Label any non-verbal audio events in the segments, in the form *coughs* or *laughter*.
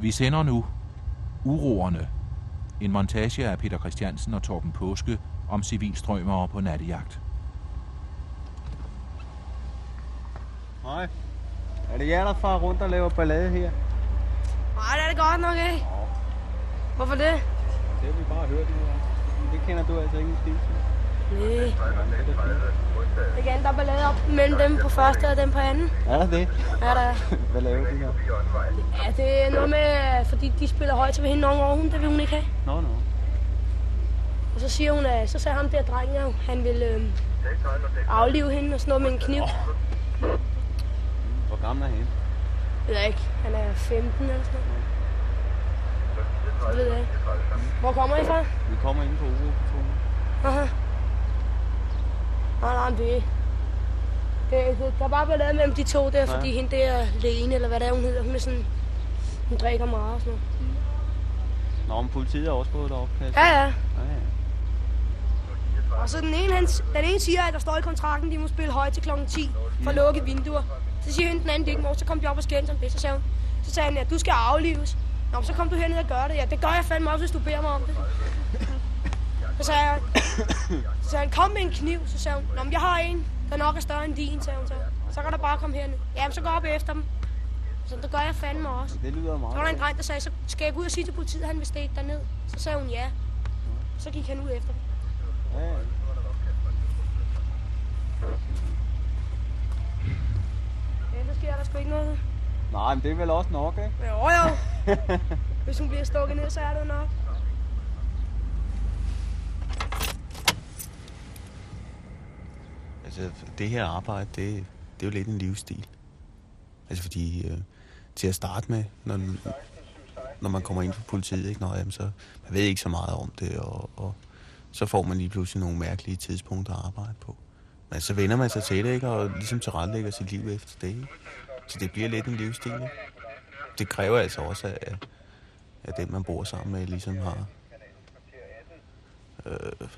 Vi sender nu Uroerne, en montage af Peter Christiansen og Torben Påske om civilstrømere på nattejagt. Hej. Er det jer, der far rundt og laver ballade her? Nej, det er det godt nok ikke. Hvorfor det? Det har vi bare hørt nu. Det kender du altså ikke en skid til. Nej. Igen, der er ballade op mellem dem på første og dem på anden. Er der det? Ja, der er. Hvad laver de her? Ja, det er noget med, fordi de spiller højt, så vil hende nogen over hun, det vil hun ikke have. Nå, nå. Og så siger hun, at så sagde ham der drengen, at han ville øhm, aflive hende og sådan noget med en kniv. Hvor gammel er han? Det ved jeg ikke. Han er 15 eller sådan noget. Det ved jeg ikke. Hvor kommer I fra? Vi kommer ind på uropatronen. Aha. Nej, nej, det, det, det, der er bare ballade mellem de to der, fordi hende der Lene, eller hvad det er, hun hedder, hun er sådan, hun drikker meget og sådan noget. Nå, men politiet er også gået derop, kan Ja, ja. ja. ja. Og så den ene, han, den ene siger, at der står i kontrakten, de må spille højt til klokken 10 for at lukke vinduer. Så siger hende den anden, det ikke må, så kom de op og skændte om det. Så sagde, hun, så sagde han, at du skal aflives. Nå, så kom du herned og gør det. Ja, det gør jeg fandme også, hvis du beder mig om det. Så sagde jeg, *coughs* så han, kom med en kniv. Så sagde hun, Nå, men jeg har en, der nok er større end din, sagde hun så. Så kan du bare komme herned. Jamen, så gå op efter dem. Så det gør jeg fandme også. Det lyder Så meget var der en dreng, der sagde, så skal jeg gå ud og sige til politiet, at han vil stikke derned. Så sagde hun ja. Så gik han ud efter dem. Ja, ja. Så sker der sgu ikke noget. Nej, men det er vel også nok, ikke? Jo, jo. *laughs* Hvis hun bliver stukket ned, så er det nok. Altså, det her arbejde, det, det er jo lidt en livsstil. Altså, fordi øh, til at starte med, når, når man kommer ind for politiet, ikke, når, jamen, så man ved ikke så meget om det, og, og så får man lige pludselig nogle mærkelige tidspunkter at arbejde på. Men så vender man sig til det, ikke, og ligesom tilrettelægger sit liv efter det. Ikke? Så det bliver lidt en livsstil. Ikke? Det kræver altså også, at, at den, man bor sammen med, ligesom har øh,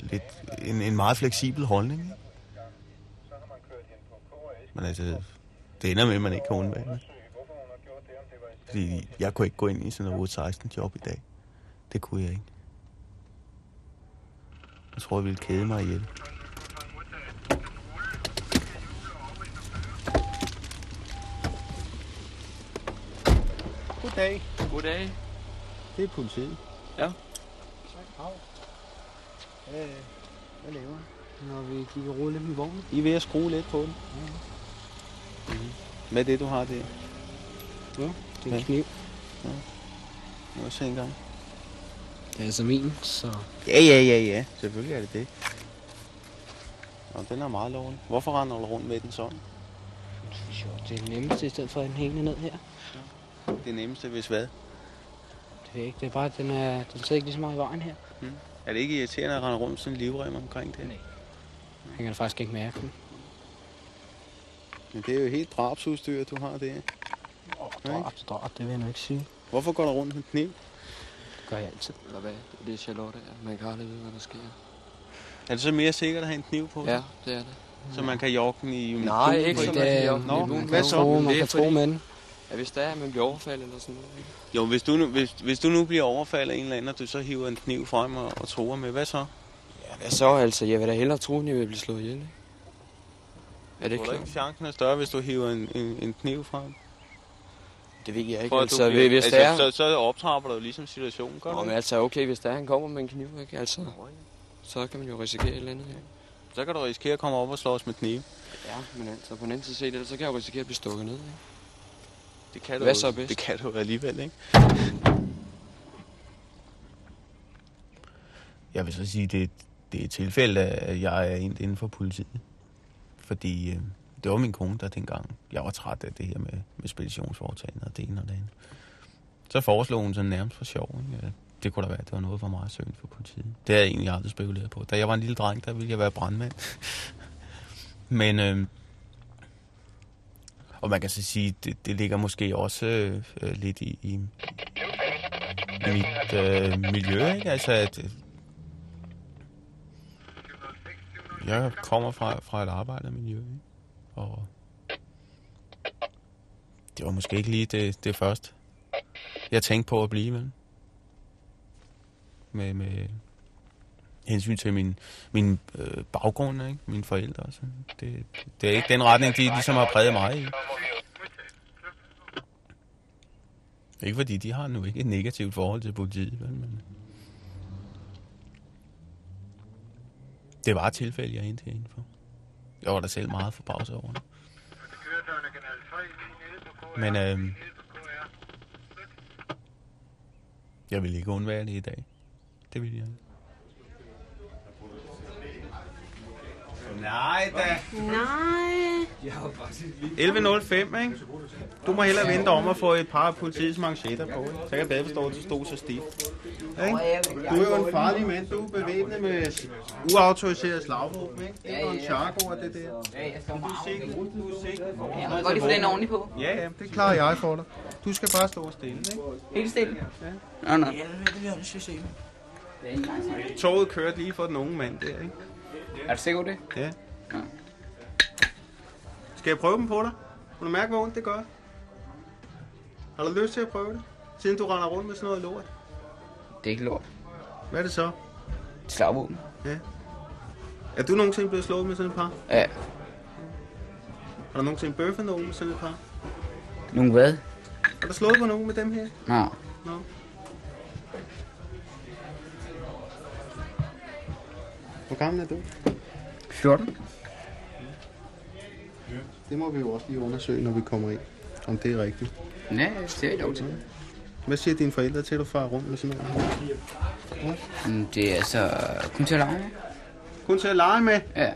lidt, en, en meget fleksibel holdning. Ikke? Men altså, det ender med, at man ikke kan undvære det. Fordi jeg kunne ikke gå ind i sådan noget 8-16 job i dag. Det kunne jeg ikke. Jeg tror, jeg ville kede mig ihjel. Goddag. Goddag. Det er politiet. Ja. Hvad, hvad laver? Når vi og rulle lidt med vognen. I er ved at skrue lidt på den. Mm. Hvad er det, du har der? Ja, det er Ja. en kniv. Må jeg se en gang? Det er altså min, så Ja, ja, ja, ja. Selvfølgelig er det det. Nå, den er meget lovende. Hvorfor render du rundt med den sådan? det er det nemmeste, i stedet for at den hængende ned her. Det nemmeste, hvis hvad? Det ved jeg ikke. Det er bare, at den, er, den sidder ikke lige så meget i vejen her. Er det ikke irriterende at rende rundt med sådan en livrem omkring det? Nej. Jeg kan faktisk ikke mærke den. Men det er jo helt drabsudstyr, du har der. Drab, drab, det vil jeg nu ikke sige. Hvorfor går du rundt med kniv? Det gør jeg altid. Eller hvad? Det er Charlotte. ja. Man kan aldrig vide, hvad der sker. Er det så mere sikkert at have en kniv på? Ja, det er det. Så man kan jogge den i Nej, ikke så man kan Det, jogge den i hvad man så? kan man er kan tro med den. Ja, hvis der er, at man bliver overfaldet eller sådan noget. ikke? Jo, hvis du, nu, hvis, hvis du nu bliver overfaldet af en eller anden, og du så hiver en kniv frem og, og truer med, hvad så? Ja, hvad så altså? Jeg vil da hellere tro, end jeg vil blive slået ihjel, ikke? Er det klart? ikke, chancen er større, hvis du hiver en, en, en kniv frem? Det ved jeg ikke. For Altså, du bliver- hvis det er... så, så optrapper du ligesom situationen, gør Nå, du men ikke? altså, okay, hvis der er, han kommer med en kniv, ikke? Altså, så kan man jo risikere et eller andet, ikke? Så kan du risikere at komme op og slås med knive. Ja, men altså, på den anden side set, så kan jeg jo risikere at blive stukket ned, ikke? Det kan du, Hvad så bedst? Det kan du alligevel, ikke? Jeg vil så sige, det, det er et tilfælde, at jeg er inden for politiet. Fordi øh, det var min kone, der dengang, jeg var træt af det her med, med speditionsforetagende og det ene og det andet. Så foreslog hun sådan nærmest for sjov, ikke? det kunne da være, at det var noget for mig at søge for politiet. Det har jeg egentlig aldrig spekuleret på. Da jeg var en lille dreng, der ville jeg være brandmand. *laughs* Men, øh, og man kan så sige, det, det ligger måske også øh, lidt i, i, i mit øh, miljø, ikke? Altså, at, øh, jeg kommer fra, fra et arbejdermiljø, ikke? og det var måske ikke lige det, det første, jeg tænkte på at blive, men Med, med hensyn til min, min øh, baggrund, ikke? Mine forældre. Så Det, det er ikke den retning, de ligesom har præget mig i. Ikke fordi de har nu ikke et negativt forhold til politiet. Men det var et tilfælde, jeg endte herinde for. Jeg var da selv meget forbavset over det. Men øh, jeg vil ikke undvære det i dag. Det vil jeg ikke. Nej da. Nej. 11.05, ikke? Du må hellere vente om at få et par af politiets manchetter på. ikke? Så kan jeg bedre forstå, at du stod så stift. Ikke? Du er jo en farlig mand. Du er bevæbnet med uautoriseret slagvåben, ikke? Det er jo en charko af det der. Ja, jeg skal Du er sikker. Du er sikker. Jeg må godt lige få den ordentligt på. Ja, ja, det klarer jeg for dig. Du skal bare stå stille, ikke? Helt stille. Nå, nå. Toget kørte lige for den unge mand der, ikke? Er du sikker på det? Ja. Ja. Skal jeg prøve dem på dig? Kan du mærke, hvor ondt det gør? Har du lyst til at prøve det? Siden du render rundt med sådan noget lort. Det er ikke lort. Hvad er det så? Slagvåben. Er du nogensinde blevet slået med sådan et par? Ja. Har du nogensinde bøffet nogen med sådan et par? Nogle hvad? Har du slået på nogen med dem her? Nå. Nå. Hvor gammel er du? 14. Det må vi jo også lige undersøge, når vi kommer ind. Om det er rigtigt. Ja, det er lov til. Hvad siger dine forældre til, at du farer rundt med sådan noget? Mm, Det er altså kun til at lege med. Kun til at lege med. Ja.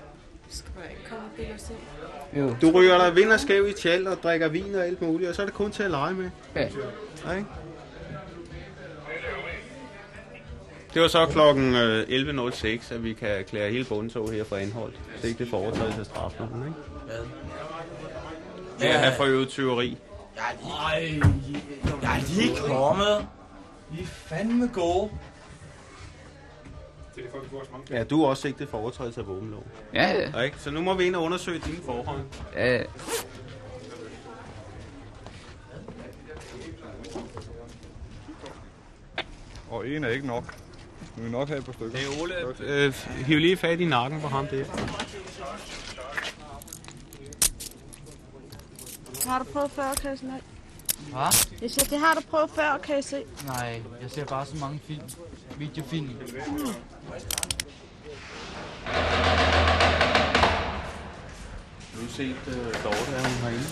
Jo. Du ryger dig vind og skæv i tjal og drikker vin og alt muligt, og så er det kun til at lege med. Ja. Ja, ikke? Det var så klokken øh, 11.06, at vi kan erklære hele bundtog her for anholdt. Det er ikke det for overtrædelse af strafloven, ikke? Hvad? Det er at have forøvet tyveri. Ej, jeg er lige kommet. I er fandme gode. Ja, du er også sigtet for overtrædelse af våbenloven. Ja, ja. Ja, ikke? Så nu må vi ind og undersøge dine forhold. ja. Og en er ikke nok. Vi vil nok have et par stykker. Det er Ole. Øh, hiv lige fat i nakken på ham der. Har du prøvet før, kan jeg se? Hvad? Jeg siger, det har du prøvet før, kan jeg se. Nej, jeg ser bare så mange film. Videofilm. Har du set uh, Dorte, er hun herinde?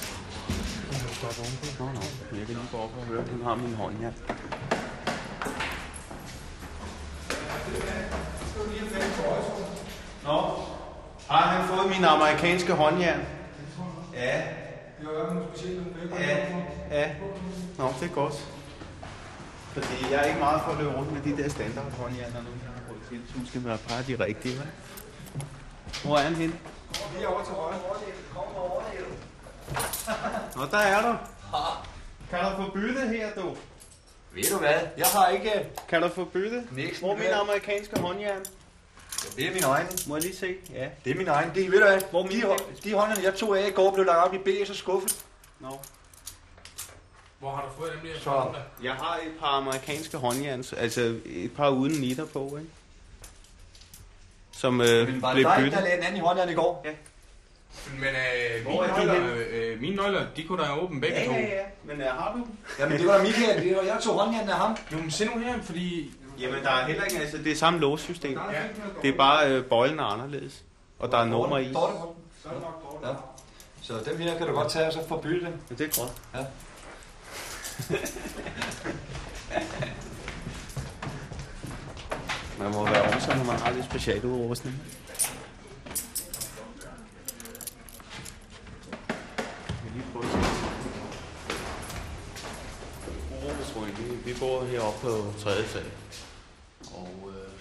Nå, nå. Jeg kan lige gå op og høre, hun har min hånd her. Nå, har han fået min amerikanske håndjern? Ja. Ja, ja. Nå, det er godt. Fordi jeg er ikke meget for at løbe rundt med de der standard håndjern, når nu jeg har. Så skal være bare de rigtige, hva'? Hvor er han henne? Lige over til højre. Nå, der er du. Kan du få bytte her, du? Ved du hvad? Jeg har ikke Kan du få bytte? Hvor er min amerikanske håndjern? Det er min egen. Må jeg lige se? Ja. Det er min egen. Det, ved du hvad? Hvor de, hå- de hånderne, jeg tog af i går, blev lagt op i BS og skuffet. Nå. Hvor har du fået dem der? Så Jeg har et par amerikanske håndjern, altså et par uden nitter på, ikke? Som øh, men var det blev dig, byttet. der lagde den anden i håndjern i går? Ja. Men øh, Hvor mine, er de nøgler, øh, mine nøgler, de kunne da åbne begge Ja, to. ja, ja. Men øh, har du? Jamen det var Michael, det var jeg tog håndjern af ham. Jo, men se nu her, fordi... Jamen, der er heller ikke, altså det er samme låssystem. Det er bare, øh, bøjlen er anderledes. Og der er nummer i. Den. Ja. Så dem her kan du godt tage og så få bytte dem. Ja, det er godt. Ja. *laughs* Man må være omsorg, når man har lidt specialudrustning. Vi bor heroppe på 3. sal. Og øh,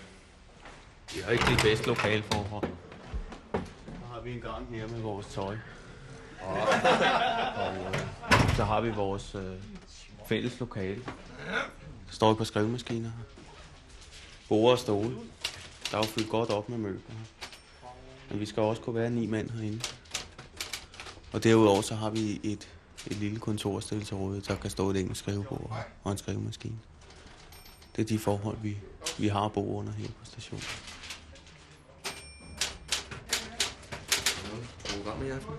vi har ikke de bedste lokalforhold. Så har vi en gang her med vores tøj. Og, *laughs* og øh, så har vi vores øh, fælles lokale. Der står et par skrivemaskiner her. Bord og stole. Der er jo fyldt godt op med møbler. Men vi skal også kunne være ni mand herinde. Og derudover så har vi et et lille kontorstil til rådighed, der kan stå et enkelt skrivebord og en skrivemaskine. Det er de forhold, vi, vi har at bo under her på stationen. Program i aften.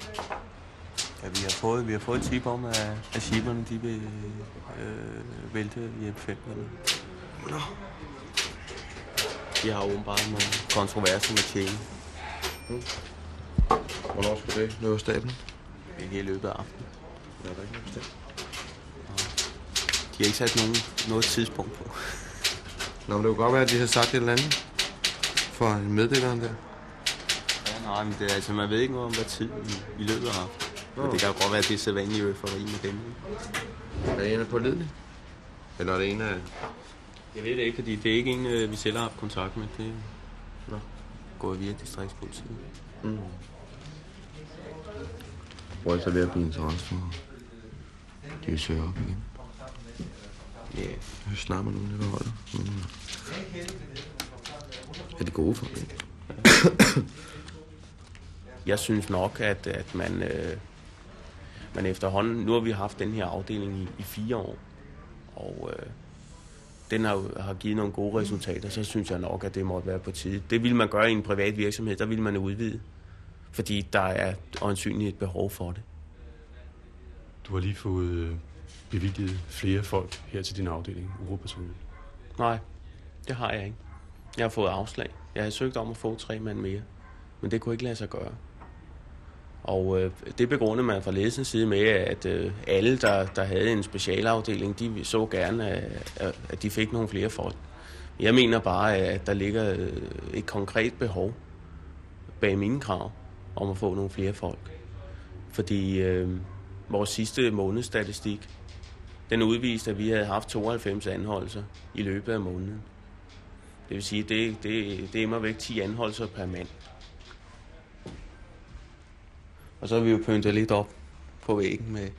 Ja, vi har fået, vi har fået et tip om, at, at skiberne de vil øh, vælte hjem felterne. De har åbenbart nogle kontroverser med tjene. Hvornår skulle det løbe staben? Ikke i løbet af aftenen. Ja, der er ikke noget bestemt. De har ikke sat nogen, noget tidspunkt på. Nå, men det kunne godt være, at de havde sagt et eller andet for en meddeleren der. Nej, men det er, altså, man ved ikke noget om, hvad tid i, løbet af aftenen. Men det kan jo godt være, at det er sædvanligt øferi med dem. Er det en af pålidelig? Eller er det en af... Jeg ved det ikke, fordi det er ikke en, øh, vi selv har haft kontakt med. Det Nå. går via distriktspolitiet. Mm. Hvor er så ved at blive interesse for... De vil søge op igen. Ja. Yeah. Jeg snakker med nogen, der holder. Mm. Er det gode for det? *coughs* *coughs* Jeg synes nok, at, at man, øh, man efterhånden... Nu har vi haft den her afdeling i, i fire år, og øh, den har, har givet nogle gode resultater, så synes jeg nok, at det måtte være på tide. Det ville man gøre i en privat virksomhed, der ville man udvide, fordi der er øjensynligt et behov for det. Du har lige fået øh, bevilget flere folk her til din afdeling, Uropatruljen. Nej, det har jeg ikke. Jeg har fået afslag. Jeg har søgt om at få tre mand mere, men det kunne ikke lade sig gøre. Og øh, det begrundede man fra ledelsens side med, at øh, alle, der, der havde en specialafdeling, de så gerne, at, at de fik nogle flere folk. Jeg mener bare, at der ligger øh, et konkret behov bag mine krav om at få nogle flere folk. Fordi øh, vores sidste månedsstatistik, den udviste, at vi havde haft 92 anholdelser i løbet af måneden. Det vil sige, det, det, det er immer væk 10 anholdelser per mand. Og så har vi jo pyntet lidt op på væggen med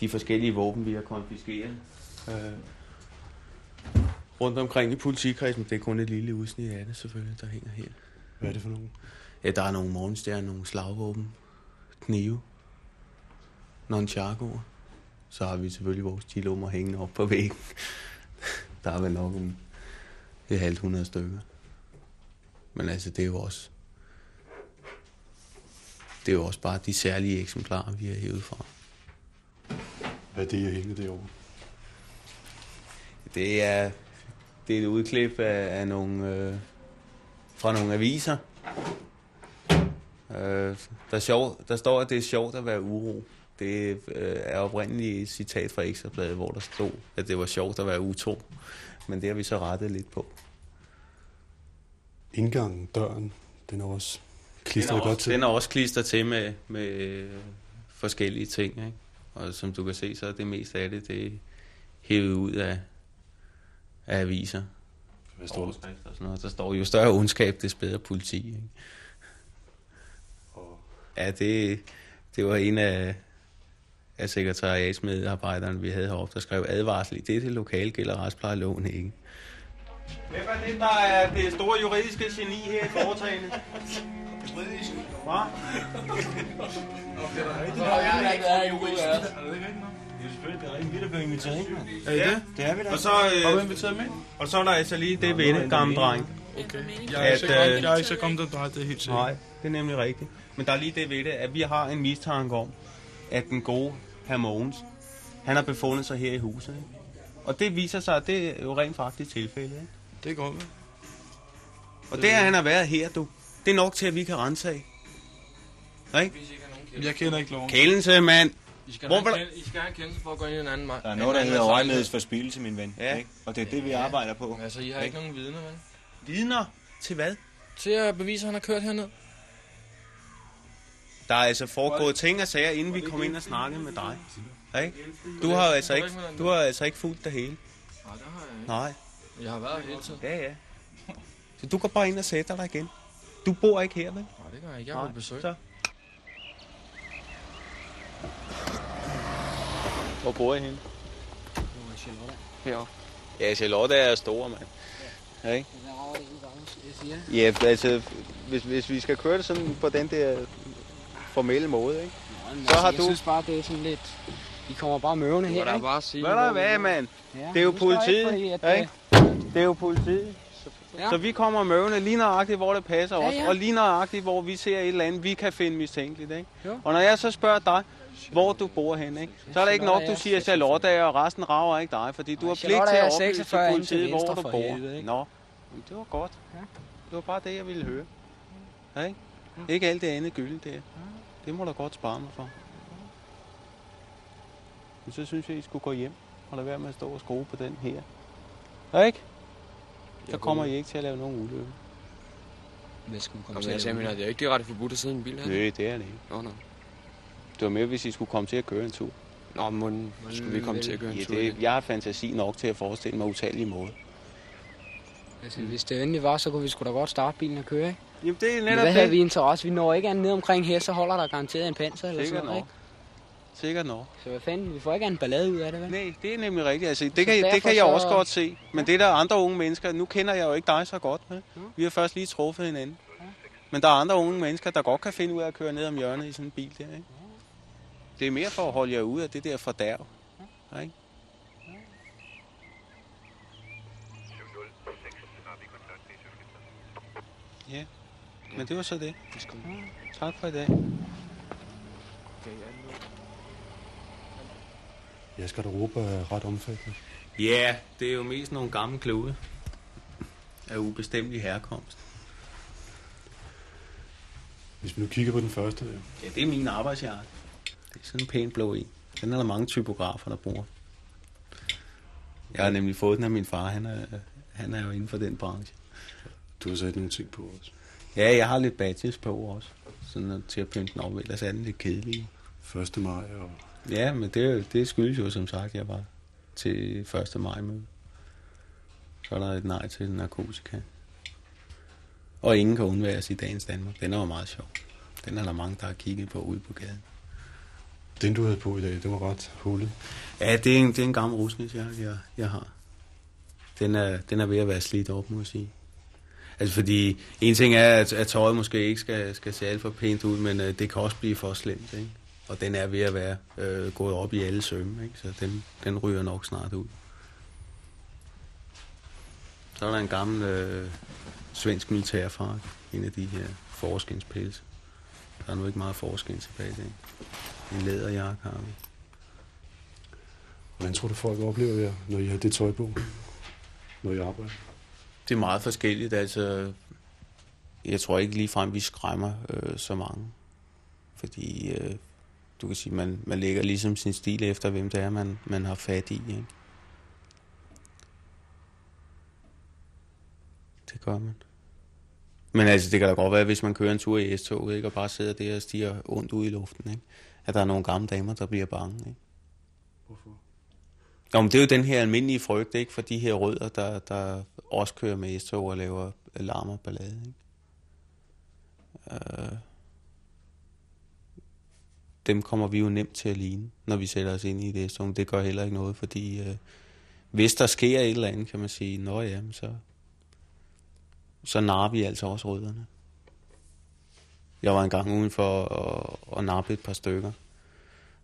de forskellige våben, vi har konfiskeret. Øh, rundt omkring i politikredsen, det er kun et lille udsnit af det selvfølgelig, der hænger her. Hvad er det for nogen? Ja, der er nogle morgenstjerner, nogle slagvåben, knive, nonchakoer. Så har vi selvfølgelig vores chilummer hængende op på væggen. *laughs* Der er vel nok en, et halvt hundrede stykker. Men altså, det er jo også... Det er jo også bare de særlige eksemplarer, vi har hævet fra. Hvad er det, jeg hænger derovre? Det er, det er et udklip af, af nogle, øh, fra nogle aviser. Øh, der, er sjov, der står, at det er sjovt at være uro. Det øh, er oprindeligt et citat fra Ekstrabladet, hvor der stod, at det var sjovt at være utro. Men det har vi så rettet lidt på. Indgangen, døren, den er også klistret er, godt også, til. den er også klistret til med, med øh, forskellige ting. Ikke? Og som du kan se, så er det meste af det, det er hævet ud af, af aviser. Hvad står der? Og sådan noget. Der står jo større ondskab, des bedre politi. Ikke? Ja, det, det var en af, af sekretariatsmedarbejderne, vi havde heroppe, der skrev advarsel i dette lokale gælder retsplejeloven ikke. Hvem er det, der er det store juridiske geni her i foretagende? Juridisk? Hvad? Det er selvfølgelig det er rigtigt. Vi er blevet inviteret ind, mand. Er det det? Det er vi da. Og så, Har du øh, inviteret med? og så er der altså lige det ved det, gamle dreng. Okay. At, Jeg er, ikke så kommet, øh, jeg er ikke så kommet drej, det er helt sikkert. Nej, det er nemlig rigtigt. Men der er lige det ved det, at vi har en mistanke om, at den gode herr Mogens, han har befundet sig her i huset. Ikke? Og det viser sig, at det er jo rent faktisk tilfældet. Ikke? Det er godt, vel? Og det, at han har været her, du, det er nok til, at vi kan rense af. Ikke? Jeg kender ikke loven. Kendelse, mand. I skal, Hvor have I skal have en kendelse for at gå ind i en anden mand. Der er noget, der hedder øjemedsforspillelse, min ven. Ja. Ikke? Og det er det, vi arbejder på. Altså, I har ikke nogen vidner, vel? Vidner? Til hvad? Til at bevise, at han har kørt herned. Der er altså foregået ting og sager, inden vi kom ind og snakkede med dig. Ikke? Du har altså ikke, du har altså ikke fulgt det hele. Nej, det har jeg ikke. Nej. Jeg har været hele tiden. Ja, ja. Så du går bare ind og sætter dig igen. Du bor ikke her, vel? Nej, det gør jeg ikke. Jeg har Nej, besøg. så. Hvor bor I henne? Heroppe. Ja, Charlotte er stor, mand. Ja, ikke? Ja, altså, hvis, hvis vi skal køre det sådan på den der formelle måde, ikke? Men Så har altså, jeg du- synes bare, det er sådan lidt... I kommer bare møvende her, ikke? bare sige, Hvad der hvad, mand? Ja, Det er jo jeg ikke, politiet, ikke? Det er jo politiet. Ja. Så vi kommer møvende lige nøjagtigt, hvor det passer Ja, os, ja. og lige nøjagtigt, hvor vi ser et eller andet, vi kan finde mistænkeligt. Ikke? Jo. Og når jeg så spørger dig, hvor du bor hen, ikke? så er det ikke nok, du siger Charlotte, og resten rager ikke dig, fordi du har pligt til at oplyse 46 ind til politiet, hvor du bor. helvede, ikke? Nå, Jamen, det var godt. Det var bare det, jeg ville høre. Ja, ikke? Ikke alt det andet gylde der. Det må du godt spare mig for. Men så synes jeg, I skulle gå hjem og lade være med at stå og skrue på den her. Ja, ikke? Så kommer I ikke til at lave nogen ulykke. Hvad skal Jamen, så jeg sagde, men det er ikke direkte forbudt at sidde i en bil her. Nej, det er det ikke. Nå, nå. Det var mere, hvis I skulle komme til at køre en tur. Nå, men skulle vi komme til at køre en ja, tur det? Jeg har fantasi nok til at forestille mig utallige måder. Altså, hvis det endelig var, så kunne vi sgu da godt starte bilen og køre, ikke? Jamen, det er Men netop hvad havde det. vi interesse? Vi når ikke andet ned omkring her, så holder der garanteret en panser eller Sikkert sådan noget, ikke? Sikkert nok. Så hvad fanden, vi får ikke en ballade ud af det, vel? Nej, det er nemlig rigtigt. Altså, det, Så kan, det kan jeg så- også godt se. Men det er der andre unge mennesker. Nu kender jeg jo ikke dig så godt. Med. Vi har først lige truffet hinanden. Men der er andre unge mennesker, der godt kan finde ud af at køre ned om hjørnet i sådan en bil der. Ikke? Det er mere for at holde jer ude af det der fordærv. Ikke? Ja, men det var så det. Tak for i dag. Jeres garderobe er ret omfattende. Ja, det er jo mest nogle gamle klude af ubestemmelig herkomst. Hvis vi nu kigger på den første der. Ja, det er min arbejdsjakke. Det er sådan en pæn blå i. Den er der mange typografer, der bruger. Jeg har nemlig fået den af min far. Han er, han er jo inden for den branche. Du har sat nogle ting på også. Ja, jeg har lidt badges på også. Sådan til at pynte den op. Ellers er den lidt kedelig. 1. maj og... Ja, men det, er det skyldes jo som sagt, jeg var til 1. maj møde. Så er der et nej til narkotika. Og ingen kan undværes i dagens Danmark. Den er jo meget sjov. Den er der mange, der har kigget på ude på gaden. Den du havde på i dag, det var ret hullet. Ja, det er en, det er en gammel rusningsjakke, jeg, jeg har. Den er, den er ved at være slidt op, må jeg sige. Altså fordi, en ting er, at, at tøjet måske ikke skal, skal se alt for pænt ud, men øh, det kan også blive for slemt, ikke? Og den er ved at være øh, gået op i alle sømme, ikke? Så den, den ryger nok snart ud. Så er der en gammel øh, svensk militærfrak, en af de her forskinspelse. Der er nu ikke meget forskin tilbage i dag. En læderjakke har vi. Hvordan tror du, folk oplever jer, når I har det tøj på? Når I arbejder? Det er meget forskelligt. Altså, jeg tror ikke ligefrem, vi skræmmer øh, så mange. Fordi øh, du kan sige, man, man lægger ligesom sin stil efter, hvem det er, man, man har fat i. Ikke? Det gør man. Men altså, det kan da godt være, hvis man kører en tur i S-toget, ikke, og bare sidder der og stiger ondt ud i luften, ikke? at der er nogle gamle damer, der bliver bange. Ikke? Hvorfor? Jo, men det er jo den her almindelige frygt, ikke? For de her rødder, der, der også kører med S-tog og laver larm og ballade, ikke? Uh, dem kommer vi jo nemt til at ligne, når vi sætter os ind i det Så Det gør heller ikke noget, fordi øh, hvis der sker et eller andet, kan man sige, nå ja, men så, så narer vi altså også rødderne. Jeg var engang udenfor og, at nappe et par stykker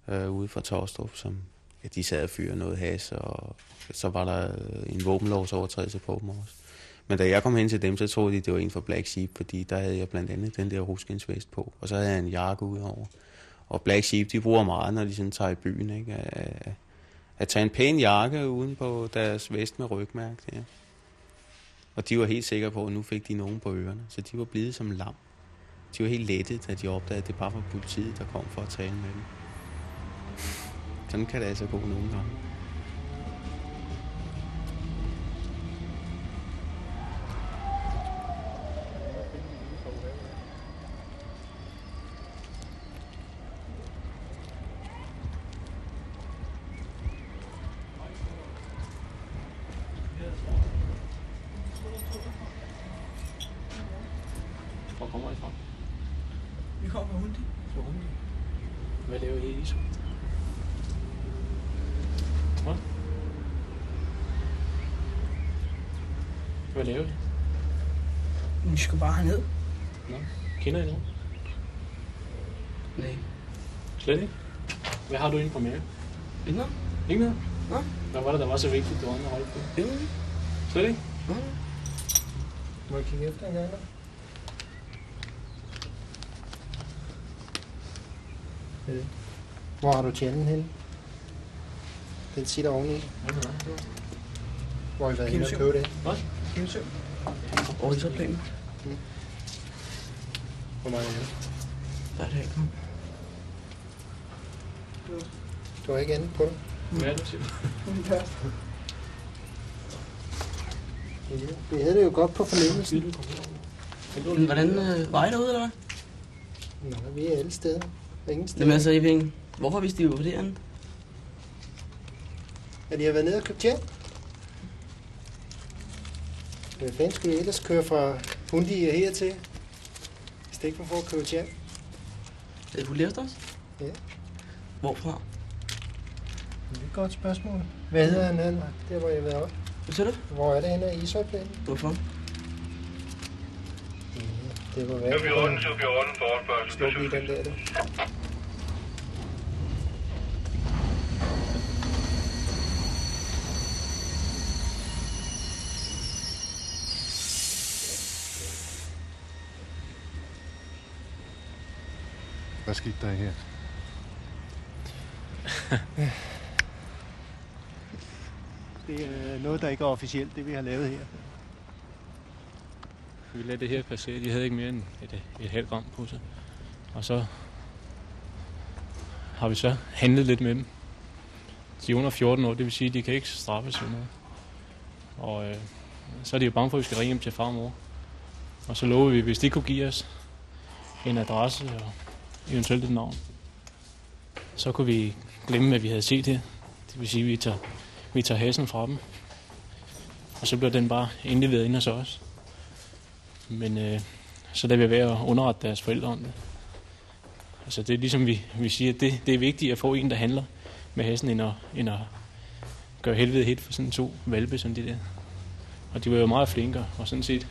øh, ude fra Torstrup, som ja, de sad og fyrede noget has, og så var der øh, en våbenlovsovertrædelse på dem også. Men da jeg kom hen til dem, så troede de, det var en fra Black Sheep, fordi der havde jeg blandt andet den der ruskinsvest på, og så havde jeg en jakke udover. Og Black Sheep, de bruger meget, når de sådan tager i byen, ikke? At, at tage en pæn jakke uden på deres vest med rygmærke Ja. Og de var helt sikre på, at nu fik de nogen på ørerne, så de var blevet som lam. De var helt lette, da de opdagede, at det bare var politiet, der kom for at tale med dem. Sådan kan det altså gå nogle gange. Hvor kommer I fra? Vi kommer fra Hundi. Fra Hundi. Hvad laver I i ISO? Hvad? Hvad laver I? Vi skal bare herned. Nå, kender I nogen? Nej. Slet ikke? Hvad har du inde på mere? Ikke noget? Ikke noget? Nå? Hvad var det, der var så vigtigt, du andre holdt på? Ikke noget? Slet ikke? Nå? Må jeg kigge efter en gang? Hvor har du tjenen henne? Den sitter oveni. Hvor har I været henne og købe det? Hvad? Kimsø. Over i planen. Hvor mange er det? Der er det her, kom. Du har ikke andet på dig? Hvad er det, siger Vi havde det jo godt på fornemmelsen. Men hvordan øh, var I derude, eller hvad? Nå, vi er alle steder. Ingen steder. Jamen altså, Eving, hvorfor vidste de jo andet? At I har været nede og købt tjent? Hvad fanden skulle I ellers køre fra Hundi hertil? Hvis det ikke var for at købe tjent? Er det fuldt efter os? Ja. Hvorfra? Det er et godt spørgsmål. Hvad hedder han, han? Der hvor jeg har været. Hvad siger du? Hvor er det henne af Ishøjplanen? Hvorfor? Det var værd. 14, 14, forespørgsel. Stå i den der, du. Hvad skete der her? *laughs* Det er øh, noget, der ikke er officielt, det vi har lavet her. Vi lader det her passere. De havde ikke mere end et, et halvt gram på sig. Og så har vi så handlet lidt med dem. De er under 14 år, det vil sige, at de kan ikke straffes for noget. Og øh, så er de jo bange for, at vi skal ringe hjem til far og mor. Og så lover vi, hvis de kunne give os en adresse og eventuelt et navn, så kunne vi glemme, hvad vi havde set her. Det vil sige, at vi tager, vi tager hassen fra dem. Og så bliver den bare indleveret ind hos os. Men øh, så er vi ved at underrette deres forældre om det. Altså det er ligesom vi, vi siger, at det, det er vigtigt at få en, der handler med hesten, end at, end at gøre helvede helt for sådan to valpe som de der. Og de var jo meget flinkere, og sådan set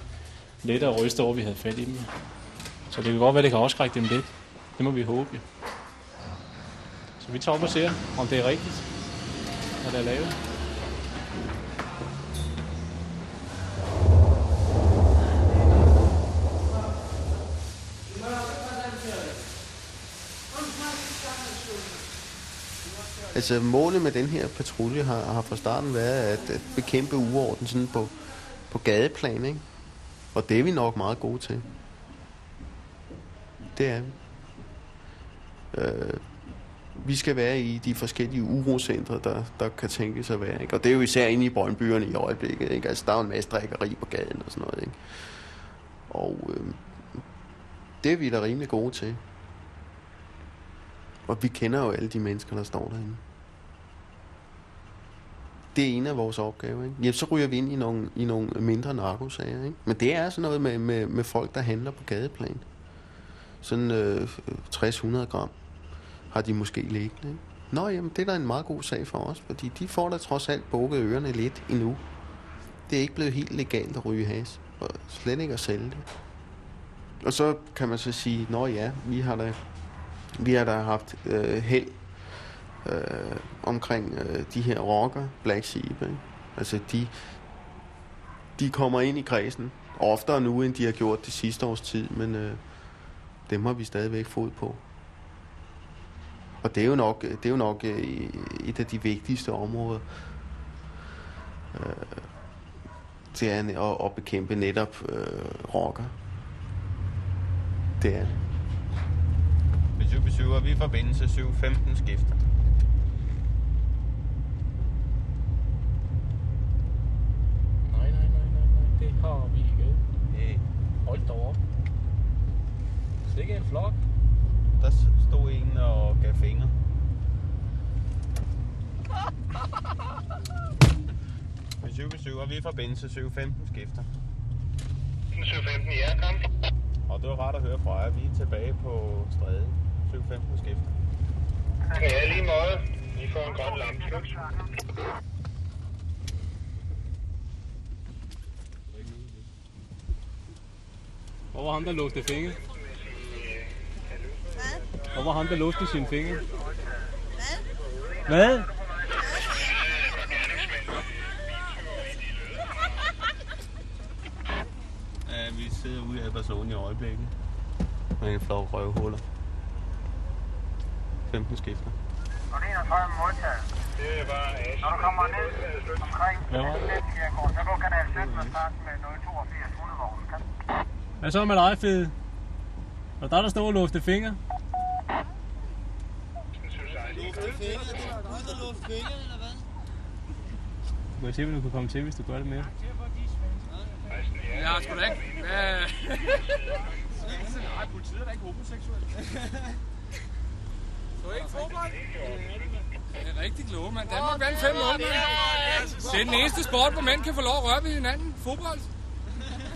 lettere at ryste over, at vi havde fat i dem. Så det kan godt være, det kan afskrække dem lidt. Det må vi håbe. jo. Så vi tager op og ser, om det er rigtigt, hvad der er. Altså målet med den her patrulje har, har fra starten været at, at bekæmpe uorden sådan på, på gadeplan, ikke? Og det er vi nok meget gode til. Det er vi. Øh, vi skal være i de forskellige urocentre, der, der kan tænkes at være. Ikke? Og det er jo især inde i Brøndbyerne i øjeblikket. Ikke? Altså, der er jo en masse drikkeri på gaden og sådan noget. Ikke? Og øh, det er vi da rimelig gode til. Og vi kender jo alle de mennesker, der står derinde. Det er en af vores opgaver. Ikke? Jamen, så ryger vi ind i nogle, i nogle mindre narkosager. Ikke? Men det er sådan noget med, med, med folk, der handler på gadeplan. Sådan øh, 60-100 gram har de måske liggende. Ikke? Nå, jamen, det er da en meget god sag for os, fordi de får da trods alt bukket ørerne lidt endnu. Det er ikke blevet helt legalt at ryge has, og slet ikke at sælge det. Og så kan man så sige, nå ja, vi har da, vi har da haft øh, held øh, omkring øh, de her rocker, Black Sheep. Ikke? Altså, de, de kommer ind i kredsen, oftere nu, end de har gjort det sidste års tid, men øh, dem har vi stadigvæk fod på. Og det er jo nok, det er jo nok øh, et af de vigtigste områder. Øh, er at, at bekæmpe netop øh, rocker. Det er det. Besøg, besøg, og vi forbindelse 715 skifter. Nej, nej, nej, nej, nej. Det har vi ikke. Hey. Hold da op. Sikke en flok. Der stod en og gav fingre. Besøg, besøg, og vi er forbindelse 715 skifter. 715, ja, kom. Og det var rart at høre fra jer. Vi er tilbage på stræde 715 skifter. Ja, lige måde. Vi får en grøn lampe. Slut. Hvor var ham, der låste fingre? Hvor han ham, der låste sine fingre? Hvad? Hvad? Ja, vi sidder ude i Barcelona i øjeblikket. Med en flok røvhuller. 15 skifter. Når det er modtaget. Det er bare Asien. Når du kommer ned omkring ja. så går kanal 17 og starte med 082 hundevogn. Hvad så med dig, Fede? Var der dig, der stod og låste fingre? Må jeg se, hvad du kan komme til, hvis du gør det mere? Jeg har sgu da ikke... Hvad? Nej, politiet er da ikke homoseksuel. Så ikke fodbold? Det er rigtig kloge, mand. Danmark vandt 5 mål, mand. Det er den eneste sport, hvor mænd kan få lov at røre ved hinanden. Fodbold.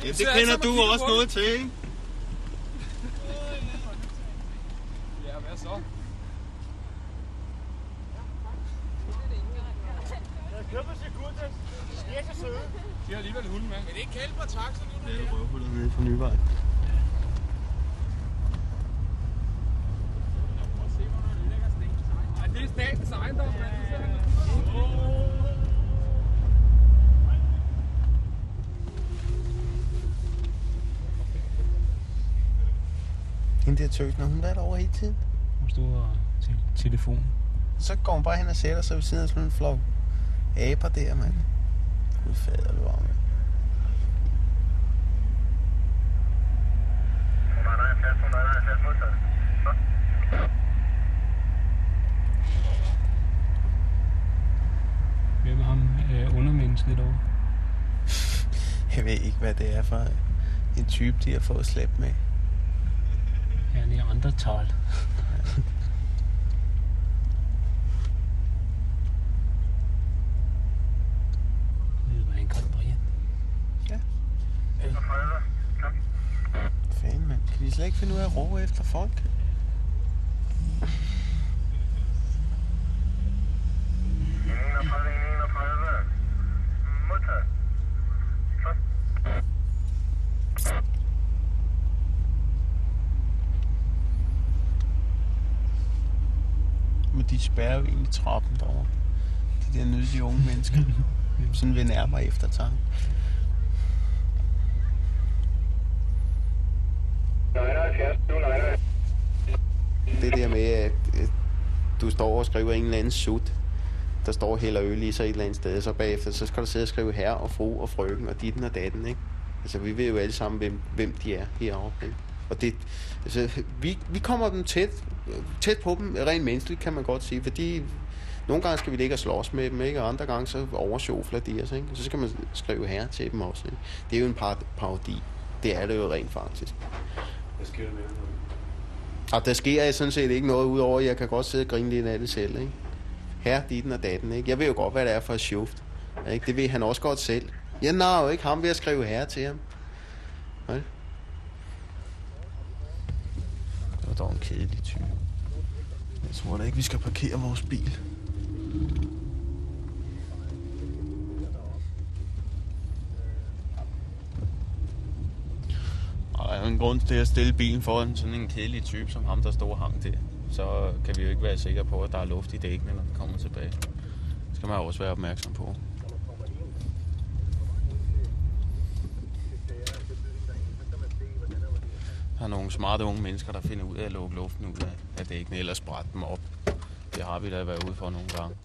Ja, det kender du og også noget til, ikke? Ja, hvad så? De har alligevel hunde med. Men det er ikke kælper taxa nu, Det er røvhuller nede fra Nyvej. Ej, det er statens ejendom, mand. Det sidder han på. Hende der tøs, når hun er derovre hele tiden. Hun stod og til telefon. Så går hun bare hen og sætter sig ved siden af sådan en flok aber der, mand. Gud fader, du var, mand. Hvem er ham øh, undermennesket derovre? *laughs* Jeg ved ikke, hvad det er for en type, de har fået slæbt med. Ja, han er andre tal. *laughs* Det var en kold Brian. Fanden, mand. Kan de slet ikke finde ud af at råbe efter folk? Men de spærrer jo egentlig trappen derovre. De der nydelige unge mennesker. *laughs* Sådan ved nærmere eftertanke. Det der med, at du står og skriver en eller anden sut, der står og hælder øl i sig et eller andet sted, så bagefter, så skal du sidde og skrive herre og fru og frøken og ditten og datten, ikke? Altså, vi ved jo alle sammen, hvem, hvem de er herovre, ikke? Og det, altså, vi, vi kommer dem tæt, tæt på dem, rent menneskeligt, kan man godt sige, fordi nogle gange skal vi ligge og slås med dem, ikke? Og andre gange så oversjofler de os, ikke? Så skal man skrive herre til dem også, ikke? Det er jo en par parodi. Det er det jo rent faktisk. Hvad sker der med det? Og der sker sådan set ikke noget, udover at jeg kan godt sidde og grine lidt af det selv, ikke? Her, ditten og datten, ikke? Jeg ved jo godt, hvad det er for et sjuft. Ikke? Det ved han også godt selv. Jeg nar jo ikke ham ved at skrive herre til ham. Ikke? Det var dog en kedelig type. Jeg tror da ikke, vi skal parkere vores bil. Og der er jo en grund til at stille bilen foran sådan en kedelig type som ham, der står og hang der. Så kan vi jo ikke være sikre på, at der er luft i dækkene, når vi kommer tilbage. Det skal man også være opmærksom på. Der er nogle smarte unge mennesker, der finder ud af at lukke luften ud af, af dækkene, eller sprætte dem op. Det har vi da været ude for nogle gange.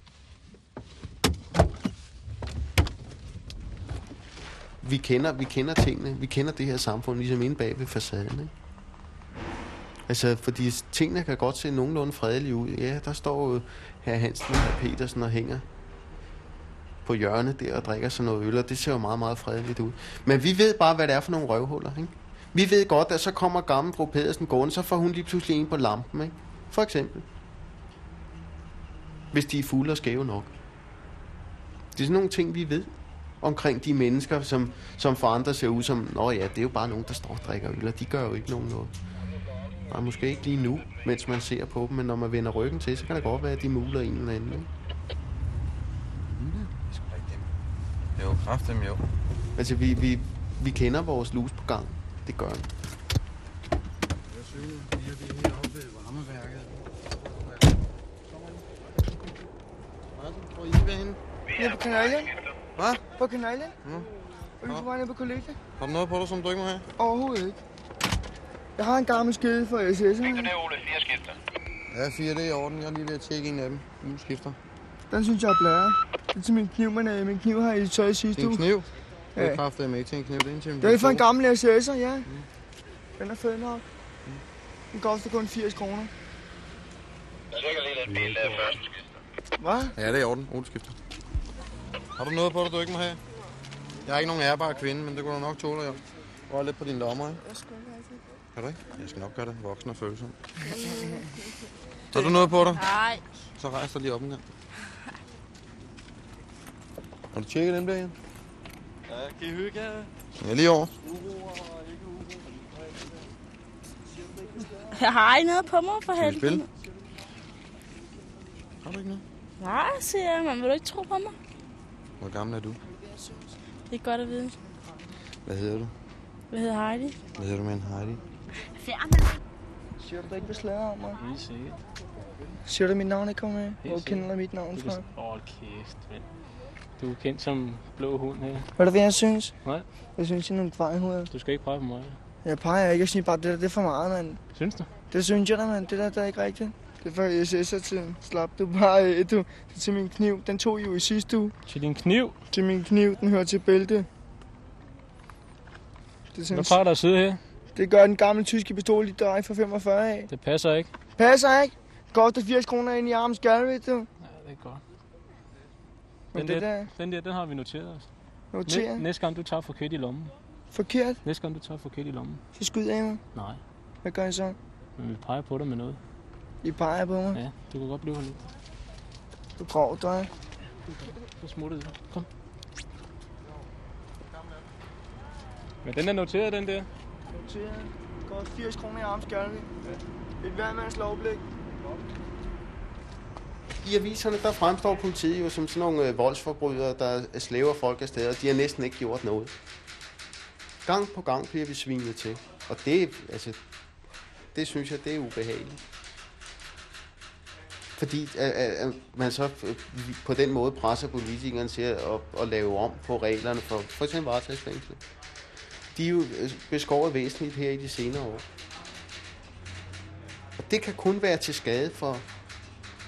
Vi kender, vi kender tingene. Vi kender det her samfund ligesom inde bag ved facaden. Ikke? Altså, fordi tingene kan godt se nogenlunde fredelige ud. Ja, der står jo herr Hansen og herr Petersen og hænger på hjørnet der og drikker sådan noget øl, og det ser jo meget, meget fredeligt ud. Men vi ved bare, hvad det er for nogle røvhuller, ikke? Vi ved godt, at så kommer gammel fru Pedersen gående, så får hun lige pludselig en på lampen, ikke? For eksempel. Hvis de er fulde og skæve nok. Det er sådan nogle ting, vi ved omkring de mennesker, som, som for andre ser ud som, nå ja, det er jo bare nogen, der står og drikker øl, og de gør jo ikke nogen noget. Nej, måske ikke lige nu, mens man ser på dem, men når man vender ryggen til, så kan det godt være, at de muler en eller anden. Ikke? Jo, kraftem jo. Altså, vi, vi, vi kender vores lus på gang. Det gør vi. Hvor er I ved henne? Nede på kanalen. Hvad? På kanalen. Mm. Og vi er på kollegie. Har du noget på dig, som du ikke må have? Overhovedet ikke. Jeg har en gammel skede for SS. Fik du det, Ole? Fire skifter. Ja, fire, det er i orden. Jeg er lige ved at tjekke en af dem. Nu skifter. Den synes jeg er blære. Det er til min kniv, men øh, min kniv har I tøjet sidste Det er uge. en kniv. Det Ja. er kraftigt med til en kniv. Det er en til Det er for en gammel SS'er, ja. Den er fed nok. Den koster kun 80 kroner. Cirka lige lidt bil, der er første skifter. Hvad? Ja, det er i orden. Ole skifter. Har du noget på dig, du ikke må have? Jeg er ikke nogen ærbar kvinde, men det kunne du nok tåle, jo. Rør lidt på dine lommer, ikke? Kan du ikke? Jeg skal nok gøre det. Voksen og følsom. Har du noget på dig? Nej. Så rejs dig lige op en gang. Har du tjekket dem der igen? Ja, kan I hygge jer? Ja, lige over. Jeg har ikke noget på mig for helvede. Har du ikke noget? Nej, siger jeg, men vil du ikke tro på mig? Hvor gammel er du? Det er godt at vide. Hvad hedder du? Hvad hedder Heidi? Hvad hedder du med en Heidi? Siger du da ikke, hvad slader om mig? Lige sikkert. Siger du mit navn ikke kommer med? Hvor kender du mit navn fra? Åh, kæft, ven. Du er kendt som blå hund her. Ved du, hvad jeg synes? Nej. Jeg synes, I er nogle kvejhoveder. Du skal ikke pege på mig. Jeg peger ikke. Jeg synes bare, det der det er for meget, mand. Synes du? Det synes jeg da, mand. Det der, der er ikke rigtigt. Det er for SS'er-tiden. Slap du bare af, du. Er til min kniv. Den tog I jo i sidste uge. Til din kniv? Til min kniv. Den hører til bælte. Det Hvad plejer der at sidde her? Det gør den gamle tyske pistol, de drej for 45 af. Det passer ikke. Passer ikke? Koster 80 kroner ind i armen skal, ved du. Ja, det er godt. Men Den, det der, der- den der, den har vi noteret os. Noteret? Næ- næste gang du tager forkert i lommen. Forkert? Næste gang du tager forkert i lommen. Så skyder jeg mig. Nej, Hvad gør jeg så? men vi peger på dig med noget. I peger på mig. Ja, du kan godt blive her lidt. Du grov, dig. Så smutter du. Kom. Men den er noteret, den der. Noteret. Koster 80 kroner i skal, vi. Et hvermands lovblik. I aviserne, der fremstår politiet jo som sådan nogle øh, voldsforbrydere, der slæver folk afsted, og de har næsten ikke gjort noget. Gang på gang bliver vi svinet til. Og det, altså, det synes jeg, det er ubehageligt. Fordi at, at, man så på den måde presser politikerne til at, at lave om på reglerne for for eksempel varetægtsfængsel. De er jo beskåret væsentligt her i de senere år. Og det kan kun være til skade for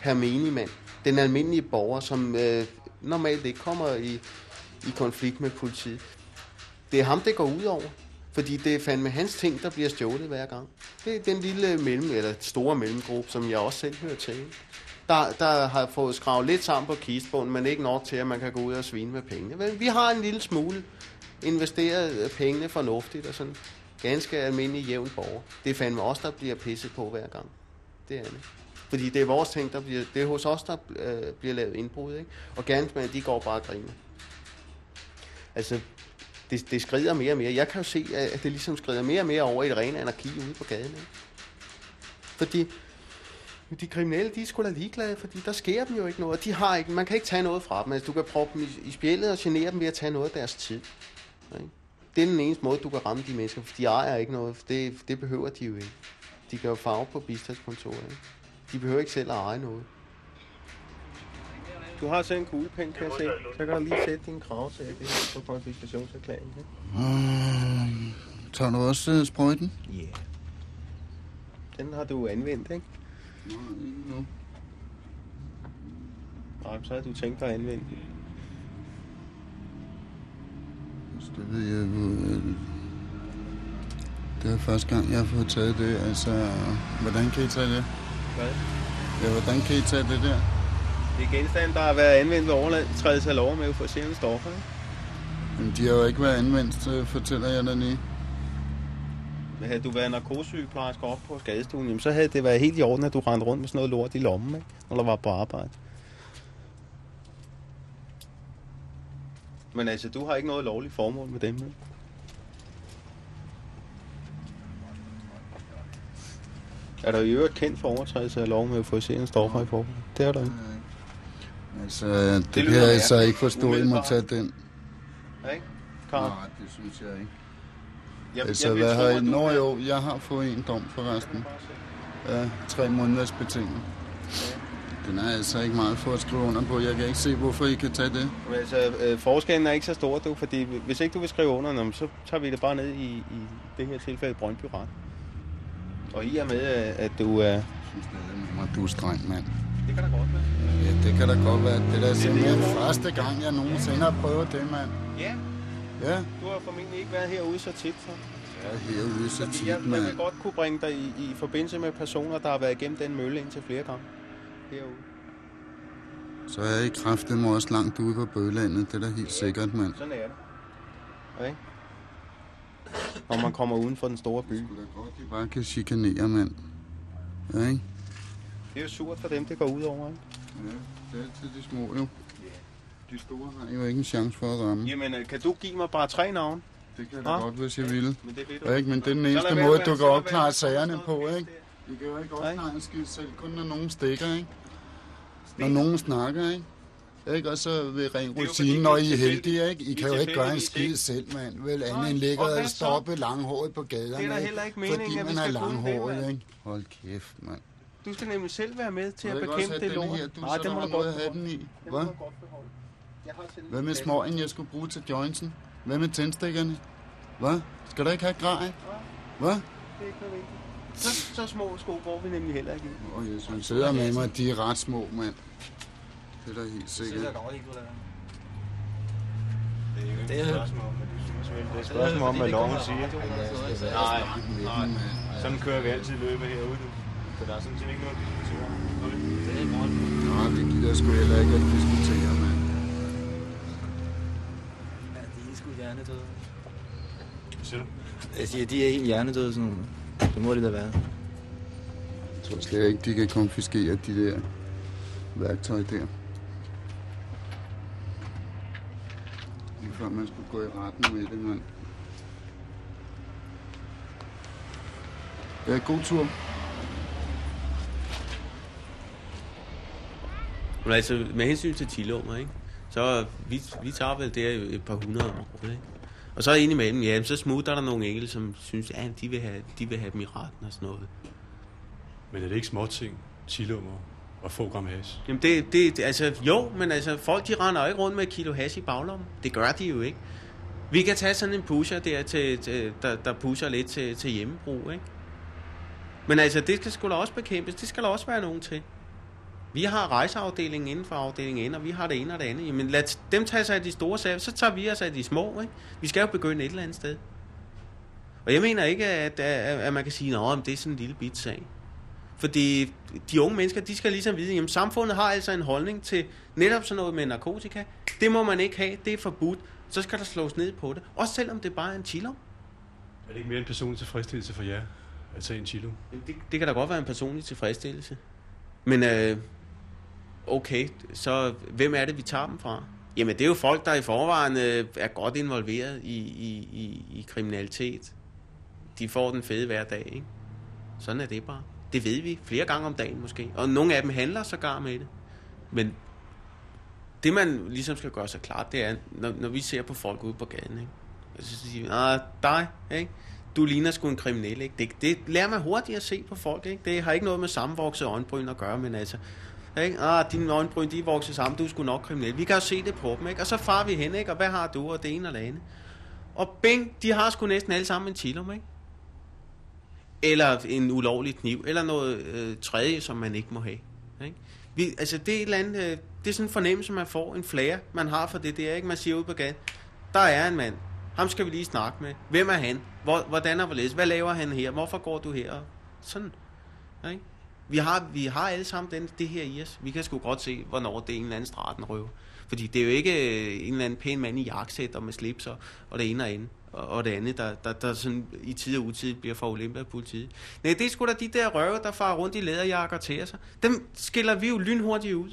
herr menigmand, den almindelige borger, som øh, normalt ikke kommer i, i konflikt med politiet. Det er ham, det går ud over. Fordi det er fandme hans ting, der bliver stjålet hver gang. Det er den lille mellem, eller store mellemgruppe, som jeg også selv hører til. Der, der har fået skravet lidt sammen på kistbunden, men ikke nok til, at man kan gå ud og svine med pengene. Men vi har en lille smule investeret pengene fornuftigt og sådan. Ganske almindelig jævn borger. Det er fandme os, der bliver pisset på hver gang. Det er det. Fordi det er vores ting, der bliver, det er hos os, der øh, bliver lavet indbrud, ikke? Og gerningsmænd, de går bare og griner. Altså, det, det skrider mere og mere. Jeg kan jo se, at det ligesom skrider mere og mere over i et rene anarki ude på gaden, ikke? Fordi de kriminelle, de er sgu da ligeglade, fordi der sker dem jo ikke noget. De har ikke, man kan ikke tage noget fra dem. Altså, du kan proppe dem i, i spjældet og genere dem ved at tage noget af deres tid. Ikke? Det er den eneste måde, du kan ramme de mennesker, for de ejer ikke noget. Det, det behøver de jo ikke. De kan jo farve på bistandskontoret. Ikke? De behøver ikke selv at eje noget. Du har selv en kuglepen, kan jeg se. Så kan du lige sætte din krav til det på konfiskationserklæringen. Øh, tager du også øh, sprøjten? Ja. Yeah. Den har du anvendt, ikke? Nu. Nej, så har du tænkt dig at anvende den. Så det ved jeg jo. øh, Det er første gang, jeg har fået taget det. Altså, hvordan kan I tage det? Hvad? Ja, hvordan kan I tage det der? Det er genstande, der har været anvendt ved overtrædelse af lov med euforiserende stoffer. Ikke? Men de har jo ikke været anvendt, fortæller jeg dig lige. Havde du været narkosygeplejerske op på skadestuen, jamen, så havde det været helt i orden, at du rendte rundt med sådan noget lort i lommen, ikke? når du var på arbejde. Men altså, du har ikke noget lovligt formål med dem, ikke? Er der i øvrigt kendt for overtrædelse af lov med euforiserende stoffer i forhold? Det er der ikke. Altså, det, det kan jeg altså ikke forstå, at I må tage den. Ikke? Karl? Nej, det synes jeg ikke. Jeg- altså, jeg vil hvad tro, har I? Nå jo, jeg har fået en dom forresten. Ja, tre måneders betinget. Den er altså ikke meget for at skrive under på. Jeg kan ikke se, hvorfor I kan tage det. Men altså, øh, forskellen er ikke så stor, du, fordi hvis ikke du vil skrive under, så tager vi det bare ned i, i det her tilfælde Brøndby Ret. Og i og med, at du er... Mig, du er streng, mand. Det kan da godt være. Ja, det kan da godt være. Det er da simpelthen første gang, jeg nogensinde har prøvet det, mand. Ja. Ja. Du har formentlig ikke været herude så tit, så. Er herude så tit, jeg, jeg vil godt kunne bringe dig i, i forbindelse med personer, der har været igennem den mølle indtil flere gange. Herude. Så er i kraftet mig også langt ude på bøgelandet. Det er da helt sikkert, mand. Sådan er det. Okay? Når man kommer uden for den store by. De bare kan chikanere, mand. Ja, ikke? Det er jo surt for dem, det går ud over, ikke? Ja, det er altid de små, jo. De store har jo ikke en chance for at ramme. Jamen, øh, kan du give mig bare tre navne? Det kan jeg da godt, hvis jeg ville. Men det ved du ikke, men det er den eneste være måde, du kan opklare sagerne på, ikke? I kan jo ikke opklare en skid selv, kun når nogen stikker, ikke? Når nogen snakker, ikke? Ikke? Og så ved ren rutine, når I er heldige, ikke? I kan jo ikke gøre en skid selv, mand. Vel, andet end ligger og stoppe langhåret på gaderne, Det er heller ikke meningen, Fordi at vi man er skal langhåret, ikke? Hold kæft, mand. Du skal nemlig selv være med til at også bekæmpe det lort. Nej, det må du noget godt have beholde. den i? Det må Hvad? Hvad med smøgen, jeg skulle bruge til jointsen? Hvad med tændstikkerne? Hvad? Skal der ikke have grej? Hvad? Det er ikke vigtigt. Så, så små sko går vi nemlig heller ikke i. Åh, jeg synes, sidder med mig, de er ret små, mand. Det er da helt sikkert. Det er et spørgsmål om, hvad du synes, vel? Det er et spørgsmål om, hvad loven siger. Nej, nej. Sådan kører vi altid løbet herude. du. Så der er sådan set ikke noget, vi diskuterer. Det er godt. Nå, det gider sgu heller ikke at diskutere, hjernedøde. Hvad siger du? Jeg siger, de er helt hjernedøde, sådan nogle. Det må det da være. Jeg tror slet ikke, de kan konfiskere de der værktøj der. Lige før man skulle gå i retten med det, mand. Ja, god tur. Men altså, med hensyn til tilummer, ikke? Så vi, vi tager vel der et par hundrede om året, ikke? Og så indimellem, ja, så smutter der nogle enkelte, som synes, ja, de vil have, de vil have dem i retten og sådan noget. Men er det ikke småting, chilummer og få gram hash? Jamen det, det, altså jo, men altså folk de render ikke rundt med et kilo hash i baglommen. Det gør de jo ikke. Vi kan tage sådan en pusher der, til, til, der, der pusher lidt til, til hjemmebrug, ikke? Men altså, det skal sgu da også bekæmpes. Det skal der også være nogen til. Vi har rejseafdelingen inden for afdelingen og vi har det ene og det andet. Jamen lad dem tage sig af de store sager, så tager vi os af de små, ikke? Vi skal jo begynde et eller andet sted. Og jeg mener ikke, at, at, at man kan sige, at det er sådan en lille bit sag. Fordi de unge mennesker, de skal ligesom vide, at samfundet har altså en holdning til netop sådan noget med narkotika. Det må man ikke have, det er forbudt. Så skal der slås ned på det. Også selvom det bare er en chilo. Er det ikke mere en personlig tilfredsstillelse for jer at tage en chilo? Det, det kan da godt være en personlig tilfredsstillelse. Men øh, okay, så hvem er det, vi tager dem fra? Jamen, det er jo folk, der i forvejen øh, er godt involveret i, i, i, i kriminalitet. De får den fede hver dag, ikke? Sådan er det bare. Det ved vi flere gange om dagen måske. Og nogle af dem handler sågar med det. Men det man ligesom skal gøre sig klart, det er, når, når vi ser på folk ude på gaden, ikke? Så siger vi, ah, dig, ikke? Du ligner sgu en kriminel, ikke? Det, det lærer man hurtigt at se på folk, ikke? Det har ikke noget med sammenvoksede øjenbryn at gøre, men altså... Ikke? Ah, dine øjenbryn, de er vokset sammen, du er sgu nok kriminel. Vi kan jo se det på dem, ikke? Og så far vi hen, ikke? Og hvad har du, og det ene og det andet. Og bing, de har sgu næsten alle sammen en chillum, ikke? Eller en ulovlig kniv, eller noget øh, tredje, som man ikke må have. Ikke? Vi, altså det er, et eller andet, øh, det er sådan en fornemmelse, man får, en flære, man har for det der, ikke? Man siger ud på gaden, der er en mand, ham skal vi lige snakke med. Hvem er han? Hvor, hvordan er hvorledes? Hvad laver han her? Hvorfor går du her? Sådan. Ikke? Vi har, vi har alle sammen den, det her i os. Vi kan sgu godt se, hvornår det er en eller anden stratenrøv. Fordi det er jo ikke øh, en eller anden pæn mand i jakkesæt og med slips og, og det ene og andet og, det andet, der, der, der sådan i tid og utid bliver for af politiet. Nej, det er sgu da de der røve, der farer rundt i læderjakker til sig. Dem skiller vi jo lynhurtigt ud.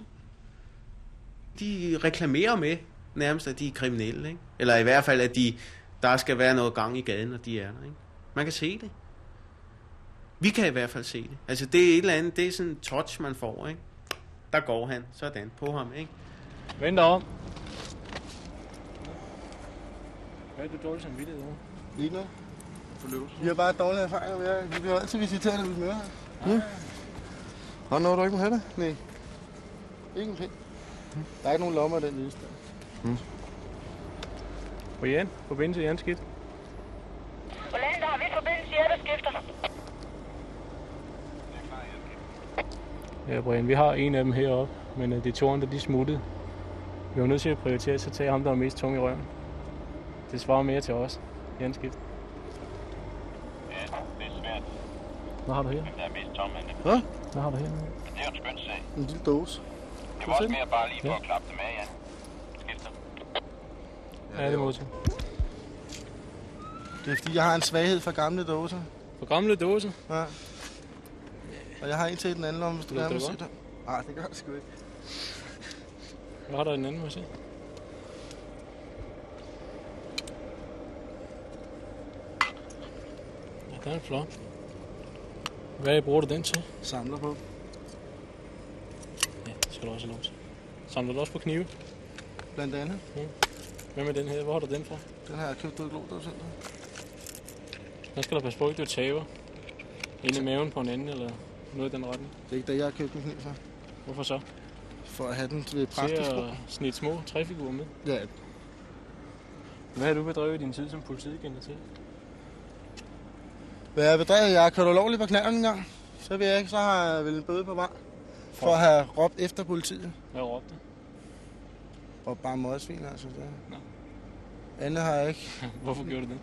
De reklamerer med nærmest, at de er kriminelle, ikke? Eller i hvert fald, at de, der skal være noget gang i gaden, når de er der, ikke? Man kan se det. Vi kan i hvert fald se det. Altså, det er et eller andet, det er sådan en touch, man får, ikke? Der går han, sådan, på ham, ikke? Vent om. Hvad er det dårligt samvittighed over? Ikke noget. Vi har bare dårlige erfaringer med jer. Vi bliver altid visiteret, når vi møder her. Ja. Har du noget, du ikke må have det? Nej. Ikke en pind. Der er ikke nogen lommer i den liste. Brian, forbindelse. Hvor længe der har vi forbindelse i skifter? Ja, Brian, vi har en af dem heroppe, men øh, de to andre, de er smuttet. Vi var nødt til at prioritere, så tage ham, der var mest tung i røven. Det svarer mere til os. Jens Skift. Ja, det er svært. Hvad har du her? Hvem der er mest tom, men Hvad? Hvad har du her? det er jo en skøn sag. En lille dåse. Det var også mere bare lige for Ja. at klappe dem af, Jan. Skifter. Ja, det er modtaget. Det er fordi, jeg har en svaghed for gamle dåser. For gamle dåser? Ja. Og jeg har en til den anden om, hvis du gerne vil se det. Nej, det gør det sgu ikke. Hvad har der i den anden, må jeg se? Ja, den er flot. Hvad bruger du den til? Samler på. Ja, det skal du også have lov til. Samler du også på knive? Blandt andet. Ja. Hvad med den her? Hvor har du den fra? Den har jeg købt ud i Glostrup Der skal du passe på, ikke du taber. Ind i maven på en anden, eller noget i den retning. Det er ikke det, jeg har købt min kniv for. Hvorfor så? For at have den Til praktisk at brug. snit små træfigurer med. Ja, Hvad har du bedrevet i din tid som politiagent til? Hvad jeg bedrevet? Jeg har kørt ulovligt på knæren en gang. Så ved jeg ikke, så har jeg vel en bøde på vej. For at have råbt efter politiet. Hvad råbte Og bare modsvin, altså. Det. Andet har jeg ikke. *laughs* Hvorfor gjorde du det?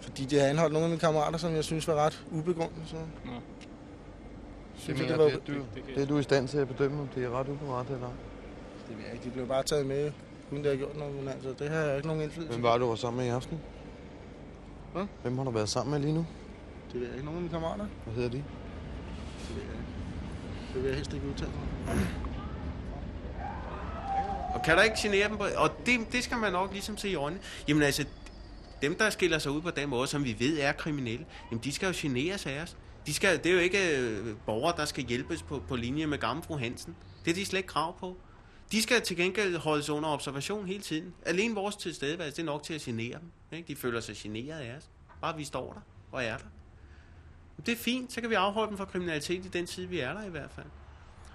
Fordi de har anholdt nogle af mine kammerater, som jeg synes var ret ubegrundet. Så. Nå. Det, Synes, mener, det, var, det, du, det er du i stand til at bedømme, om det er ret uberettet eller ej. det ved jeg ikke. De blev bare taget med, uden det har gjort noget. Men altså, det har jeg ikke nogen indflydelse Hvem var det, du var sammen med i aften? Hvad? Hvem har du været sammen med lige nu? Det ved jeg ikke. Nogen af mine kammerater. Hvad hedder de? Det ved jeg ikke. Det vil jeg helst ikke udtale mig. Og kan der ikke genere dem? På, og det, det skal man nok ligesom se i øjnene. Jamen altså, dem der skiller sig ud på den måde, som vi ved er kriminelle, jamen de skal jo generes af os. De skal, det er jo ikke øh, borgere, der skal hjælpes på, på linje med gamle fru Hansen. Det er de slet ikke krav på. De skal til gengæld holdes under observation hele tiden. Alene vores tilstedeværelse, det er nok til at genere dem. Ikke? De føler sig generet af os. Bare vi står der og er der. Det er fint, så kan vi afholde dem fra kriminalitet i den tid, vi er der i hvert fald.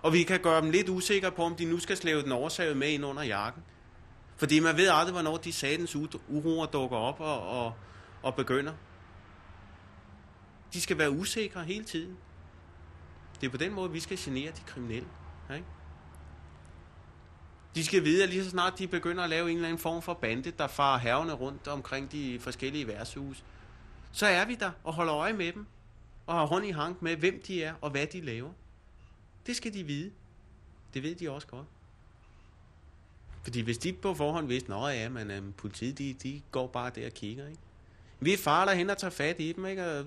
Og vi kan gøre dem lidt usikre på, om de nu skal slæve den oversavet med ind under jakken. Fordi man ved aldrig, hvornår de satens uroer dukker op og, og, og begynder. De skal være usikre hele tiden. Det er på den måde, vi skal genere de kriminelle. Ikke? De skal vide, at lige så snart de begynder at lave en eller anden form for bande, der farer hervene rundt omkring de forskellige værtshus, så er vi der og holder øje med dem. Og har hånd i hank med, hvem de er og hvad de laver. Det skal de vide. Det ved de også godt. Fordi hvis de på forhånd vidste, at ja, men um, politiet, de, de går bare der og kigger, ikke? Vi er far derhen og tager fat i dem, ikke? Og,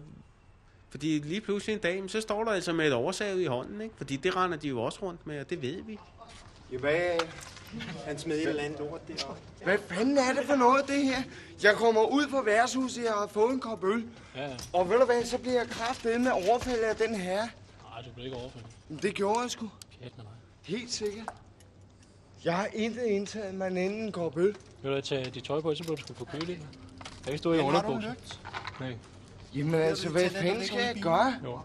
fordi lige pludselig en dag, så står der altså med et oversavet i hånden, ikke? Fordi det render de jo også rundt med, og det ved vi. Ja, hvad? Han smed et eller andet lort deroppe. Hvad fanden er det for noget, det her? Jeg kommer ud fra værtshuset, jeg har fået en kop øl. Ja, Og ved du hvad, så bliver jeg kraftedet med overfaldet af den her. nej, du bliver ikke overfaldet. Det gjorde jeg sgu. Pjat med dig. Helt sikkert. Jeg har intet indtaget mig en anden kop øl. Vil du tage dit tøj på, så bliver du sgu få køle i. Jeg kan stå i Men har du underbukser. Nej. Jamen altså, hvad fanden skal jeg gøre? Jo.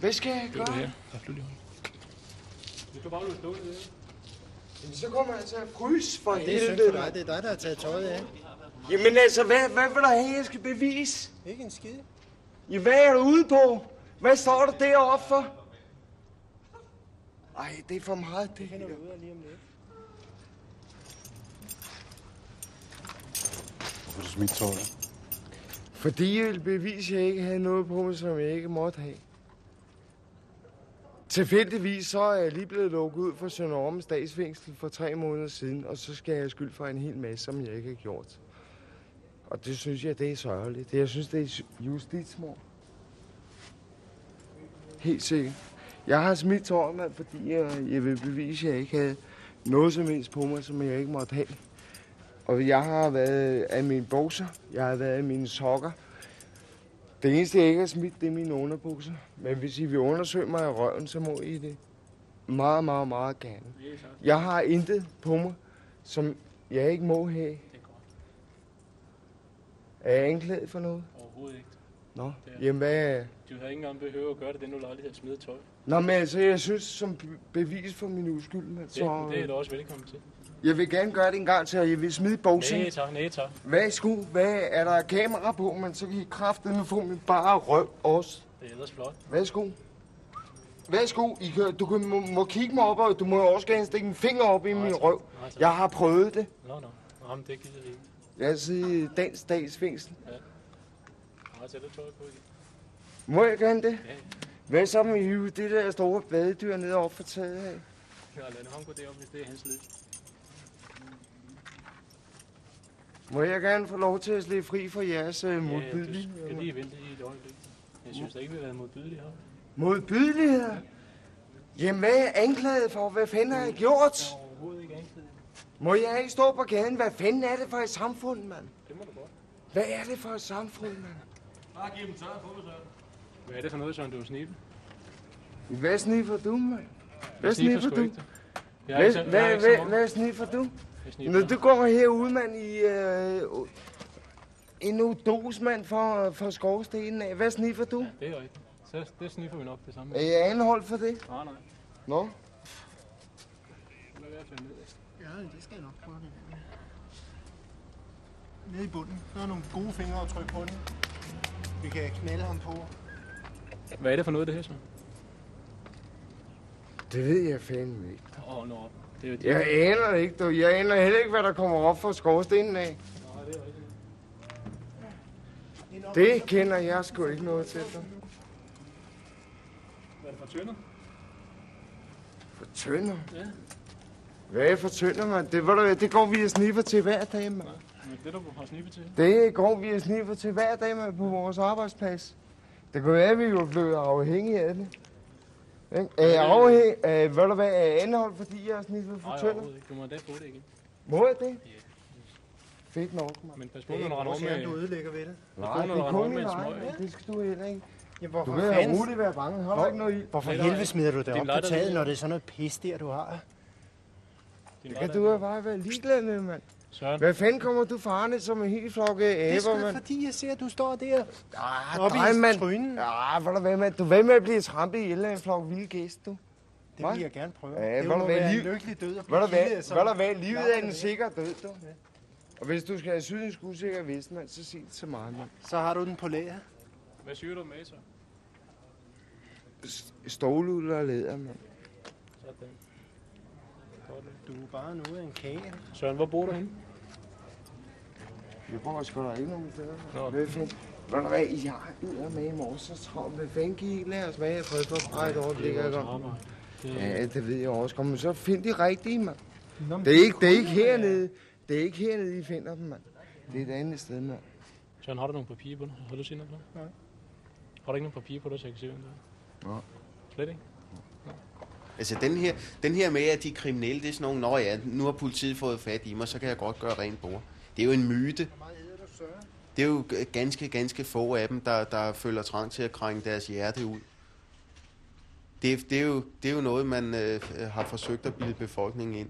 Hvad skal jeg gøre? her. Der er flyt i hånden. Du skal bare låget der. Jamen, så kommer jeg til at fryse for Det er synd helvede. for mig. Det er dig, der har taget tøjet af. Jamen altså, hvad, hvad vil du have, jeg skal bevise? Ikke en skid. Ja, hvad er du ude på? Hvad står der deroppe for? Ej, det er for meget, det her. Hvorfor du smidt tøj? Fordi jeg ville bevise, at jeg ikke havde noget på mig, som jeg ikke måtte have. Tilfældigvis så er jeg lige blevet lukket ud fra Sønder statsfængsel for tre måneder siden, og så skal jeg have skyld for en hel masse, som jeg ikke har gjort. Og det synes jeg, det er sørgeligt. Det, jeg synes, det er justitsmord. Helt sikkert. Jeg har smidt tårnet, fordi jeg, jeg vil bevise, at jeg ikke havde noget som helst på mig, som jeg ikke måtte have. Og jeg har været af mine bukser, jeg har været af mine sokker. Det eneste, jeg ikke har smidt, det er mine underbukser. Men hvis I vil undersøge mig i røven, så må I det. Meget, meget, meget gerne. Jeg har intet på mig, som jeg ikke må have. Er jeg anklaget for noget? Overhovedet ikke. Nå, jamen hvad... Du havde ikke engang behøvet at gøre det, den du lejlighed at smide tøj. Nå, men altså, jeg synes som be- bevis for min uskyld, så... Det, det er du også velkommen til. Jeg vil gerne gøre det en gang til, og jeg vil smide bukserne. Nej tak, nej tak. Hvad sku? Hvad er der kamera på, man så kan I kraftedeme få min bare røv også. Det er ellers flot. Værsgo. Værsgo, I kan, du kan, må, må kigge mig op, og du må også gerne stikke en finger op i min røv. Jeg har prøvet det. Nå, nå. Nå, men det gider vi ikke. Jeg siger dansk statsfængsel. Ja. Nå, tag det tøj på igen. Må jeg gerne det? Ja. Hvad så med det der store badedyr ned op for taget af? Ja, lad ham gå derop, hvis det er hans lyd. Må jeg gerne få lov til at slippe fri fra jeres uh, Ja, du modbydeligheder? skal lige vente i et øjeblik. Jeg synes da ikke, vi har været modbydelige her. Modbydeligheder? Jamen, hvad er jeg anklaget for? Hvad fanden har jeg gjort? Overhovedet ikke anklaget. Må jeg ikke stå på gaden? Hvad fanden er det for et samfund, mand? Det må du godt. Hvad er det for et samfund, mand? Bare giv dem tøj på, så. Hvad er det for noget, Søren, du er snippe? Hvad sniffer du, mand? Hvad sniffer sgu du? Jeg Hvad, jeg hvad, så hvad, meget. hvad sniffer du? Når meget. du går herude, mand, i øh, en udos, mand, for, for skovstenen af. Hvad sniffer du? Det er rigtigt. Så det sniffer vi nok det samme. Er jeg anholdt for det? Nej, nej. Nå? Lad være at tage ned. Ja, det skal jeg nok prøve det. Nede i bunden. Der er nogle gode fingre at trykke på den. Vi kan knalde ham på. Hvad er det for noget, det her så? Det ved jeg fandme ikke. Åh, oh, nå. Det er jo Jeg aner det ikke, du. Jeg aner heller ikke, hvad der kommer op fra skorstenen af. Det er. Det kender jeg sgu ikke noget til. Hvad er det for tønder? For tønder? Ja. Hvad er for tønder, mand? Det, du, det går vi og sniffer til hver dag, mand. Det, du har snippet til. Det går vi og sniffer til hver dag, mand, på vores arbejdsplads. Det kan være, at vi jo blevet afhængige af det. Ikke? Er jeg af, ved du hvad, er jeg anholdt, fordi jeg har sniffet for Nej, tønder? overhovedet ikke. Du må endda få det igen. Må jeg det? Fedt nok, mand. Men pas på, når du render om med... du ødelægger ved det. Nej, det du er kun med min en smøg. egen. Det skal du heller ikke. Jamen, Du hvorfor kan fanden- roligt være bange. Har du ikke noget i? Hvorfor Nej, helvede smider du det op på taget, når det er sådan noget pis der, du har? Det kan du jo bare være ligeglad med, mand. Søren. Hvad fanden kommer du farne som en helt flok af Det er sgu aber, da mand? fordi, jeg ser, at du står der. Ah, Oppe i mand. trynen. Ja, hvor der hvad, mand. Du vil med at blive trampet ihjel af en flok vilde gæst, du. Det vil jeg gerne prøve. Ja, det må være en liv... lykkelig død Hvor der hvad, livet er en det- sikker død, du. Og hvis du skal have sydensk usikker vest, mand, så sig det til mig, mand. Så har du den på lager. Hvad syr du med så? Ståluld og læder, mand. Sådan. Du er bare noget af en kage. Søren, hvor bor du henne? Jeg bor sgu da ikke nogen steder. Nå. Hvad du hvad, jeg er med i morges så travlt. Hvad fanden kan I ikke lade os med? Jeg prøver for bare et øjeblik. Det er. Det er- Ja, det ved jeg også. Kom, men så find de rigtige, mand. Det er ikke, det er ikke hernede. Det er ikke hernede, I finder dem, mand. Det er et andet sted, mand. Søren, har du nogle papirer på dig? Har du set noget på det? Nej. Har du ikke nogen papirer på dig, så jeg kan se, hvem det er? Nej. Slet ikke? Altså den her, den her med, at de er kriminelle, det er sådan nogle, nå ja, nu har politiet fået fat i mig, så kan jeg godt gøre rent bord. Det er jo en myte. Det er jo ganske, ganske få af dem, der, der føler trang til at krænge deres hjerte ud. Det, det, er, jo, det er jo noget, man øh, har forsøgt at bilde befolkningen ind.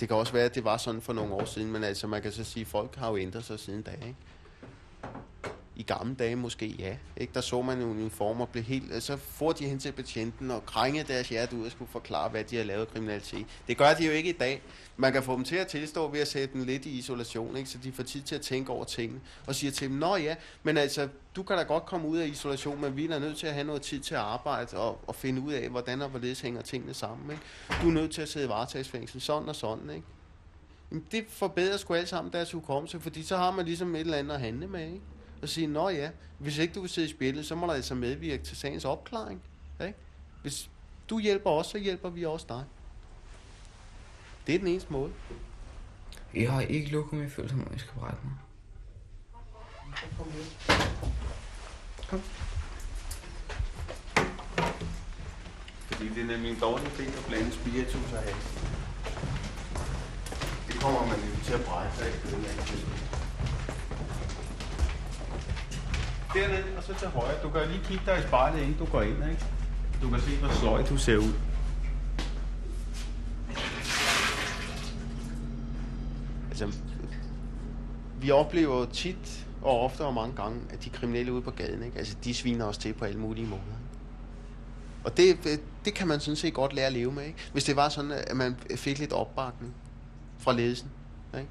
Det kan også være, at det var sådan for nogle år siden, men altså man kan så sige, at folk har jo ændret sig siden da, ikke? I gamle dage måske, ja. Ikke? Der så man uniformer blev helt... Så får de hen til betjenten og krængede deres hjerte ud og skulle forklare, hvad de har lavet kriminalitet. Det gør de jo ikke i dag. Man kan få dem til at tilstå ved at sætte dem lidt i isolation, ikke? så de får tid til at tænke over tingene. Og siger til dem, nå ja, men altså, du kan da godt komme ud af isolation, men vi er nødt til at have noget tid til at arbejde og, og finde ud af, hvordan og hvorledes hænger tingene sammen. Ikke? Du er nødt til at sidde i varetægtsfængsel, sådan og sådan. Ikke? Jamen, det forbedrer sgu alt sammen deres hukommelse, fordi så har man ligesom et eller andet at handle med, ikke? Og sige, nå ja, hvis ikke du vil sidde i spillet, så må der altså medvirke til sagens opklaring. Ikke? Hvis du hjælper os, så hjælper vi også dig. Det er den eneste måde. Jeg har ikke lukket mig følt, som om jeg skal brække mig. Fordi det er nemlig en dårlig idé at blande spiritus og has. Det kommer man jo til at brække sig af den. Dernede, og så til højre. Du kan lige kigge dig i spejlet, inden du går ind, ikke? Du kan se, hvor sløj du ser ud. Altså, vi oplever jo tit og ofte og mange gange, at de kriminelle ude på gaden, ikke? Altså, de sviner os til på alle mulige måder. Og det, det kan man sådan set godt lære at leve med, ikke? Hvis det var sådan, at man fik lidt opbakning fra ledelsen, ikke?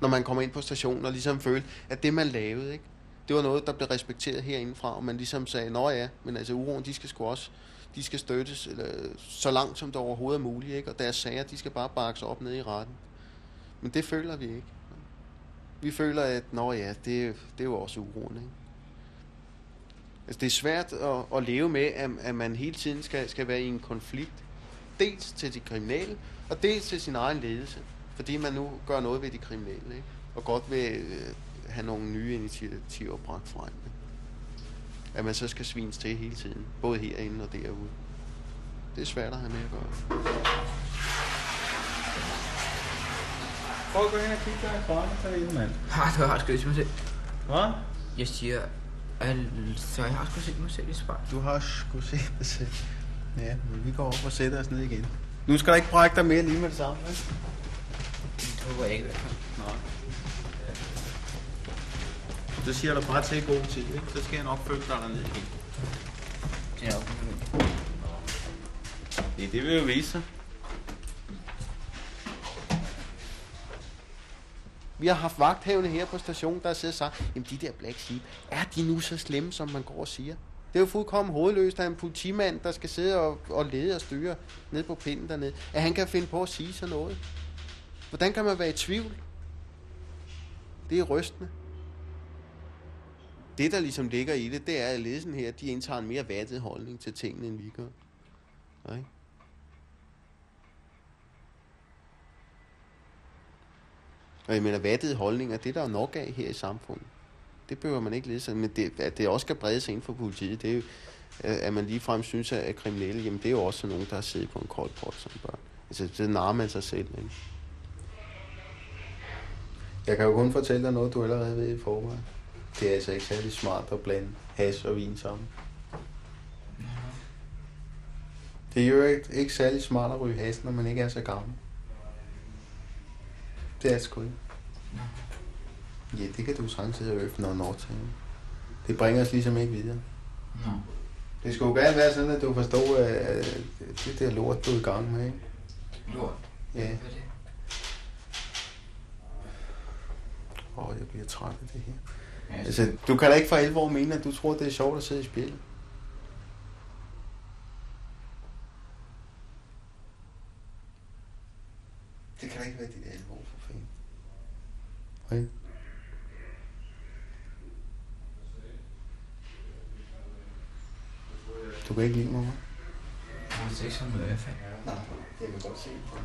Når man kommer ind på stationen og ligesom følte, at det man lavede, ikke? Det var noget, der blev respekteret herindefra, og man ligesom sagde, nå ja, men altså uroen, de skal sgu også, de skal støttes eller, så langt som det overhovedet er muligt, ikke? og deres sager, de skal bare bakkes op ned i retten. Men det føler vi ikke. Vi føler, at nå ja, det, det er jo også uroen. Ikke? Altså, det er svært at, at leve med, at, at man hele tiden skal, skal være i en konflikt. Dels til de kriminelle, og dels til sin egen ledelse. Fordi man nu gør noget ved de kriminelle, ikke? og godt vil øh, have nogle nye initiativer bragt frem. At man så skal svines til hele tiden, både herinde og derude. Det er svært at have med at gøre. Prøv at gå ind og kigge der i derinde, mand. Nej, du har sgu set mig selv. Hvad? Jeg siger, altså, jeg har sgu set mig selv i spejl. Du har sgu set dig selv. Ja, men vi går op og sætter os ned igen. Nu skal der ikke brække dig mere lige med det samme, ikke? Det håber jeg ikke i hvert fald. Nej. Så siger du bare til god tid, ikke? Så skal jeg nok følge dig dernede igen. Nok Det, det vil jo vise sig. Vi har haft vagthavende her på stationen, der sidder og sagt, jamen de der Black Sheep, er de nu så slemme, som man går og siger? Det er jo fuldkommen hovedløst af en politimand, der skal sidde og, og lede og styre ned på pinden dernede, at han kan finde på at sige sådan noget. Hvordan kan man være i tvivl? Det er rystende. Det, der ligesom ligger i det, det er, at ledelsen her, de indtager en mere vattet holdning til tingene, end vi gør. Okay? Og jeg mener, vattede holdninger, det er der jo nok af her i samfundet. Det behøver man ikke læse. Men det, at det også skal brede sig ind for politiet, det er jo, at man ligefrem synes, at kriminelle, jamen det er jo også nogen, der har siddet på en kold pot som børn. Altså, det narmer man sig selv, ikke? Jeg kan jo kun fortælle dig noget, du allerede ved i forvejen. Det er altså ikke særlig smart at blande has og vin sammen. Det er jo ikke, ikke særlig smart at ryge has, når man ikke er så gammel. Det er sgu ikke. Ja, det kan du og øve noget år til. Det bringer os ligesom ikke videre. Nå. Det skulle jo gerne være sådan, at du forstår, at det der lort, du er i gang med, ikke? Lort? Ja. Hvad er det? Åh, oh, jeg bliver træt af det her. Altså, du kan da ikke for alvor mene, at du tror, det er sjovt at sidde i spjældet. Det kan da ikke være dit alvor, for fanden. Okay. Du kan ikke lide mig, hva'? Jeg har ikke sådan noget fald. Nej, jeg kan godt se det på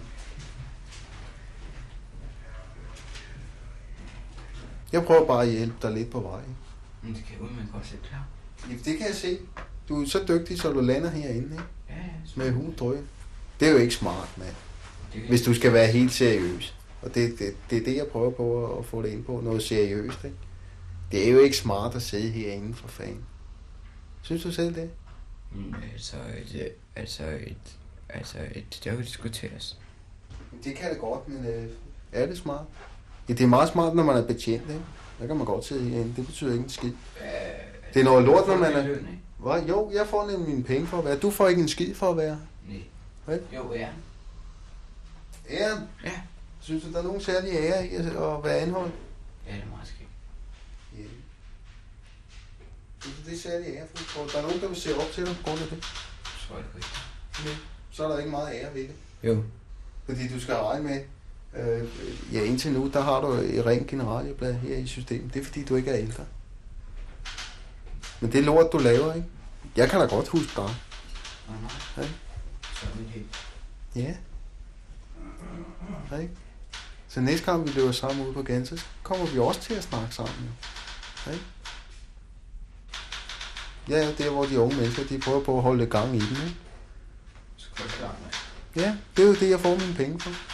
Jeg prøver bare at hjælpe dig lidt på vej. Men det kan jeg udmærket godt selv klare. Jamen, det kan jeg se. Du er så dygtig, så du lander herinde, ikke? Ja, ja. Med huddrøg. Det er jo ikke smart, mand. Hvis du skal være helt seriøs. Og det, det, det er det, jeg prøver på at, at få det ind på. Noget seriøst, ikke? Det er jo ikke smart at sidde herinde for fanden. Synes du selv det? Mm, altså, et, altså, et, altså, et, det kan jo diskuteres. Det kan det godt, men øh, er det smart? Ja, det er meget smart, når man er betjent, ikke? Der kan man godt sidde herinde. Det betyder ikke en skid. Det er noget lort, når man er... Hvad? Jo, jeg får nemlig mine penge for at være. Du får ikke en skid for at være. Nej. Hvad? Jo, ja. Æren? Ja. Synes du, der er nogen særlige ære i at være anholdt? Ja, det er meget skægt. Ja. Synes du, det er særlig ærefuldt? Tror du, der er nogen, der vil se op til dig på grund af det? Tror jeg ikke. Nej. Så er der ikke meget ære ved det. Jo. Fordi du skal regne med, øh, ja indtil nu, der har du et rent generalieblad her i systemet. Det er fordi, du ikke er ældre. Men det er lort, du laver, ikke? Jeg kan da godt huske dig. Nej, Ja. Ja. Ja, ikke? Så næste gang vi løber sammen ude på gaden, så kommer vi også til at snakke sammen. Ja, ikke? Ja, det er hvor de unge mennesker, de prøver på at holde gang i den, ikke? Ja, det er jo det, jeg får mine penge for.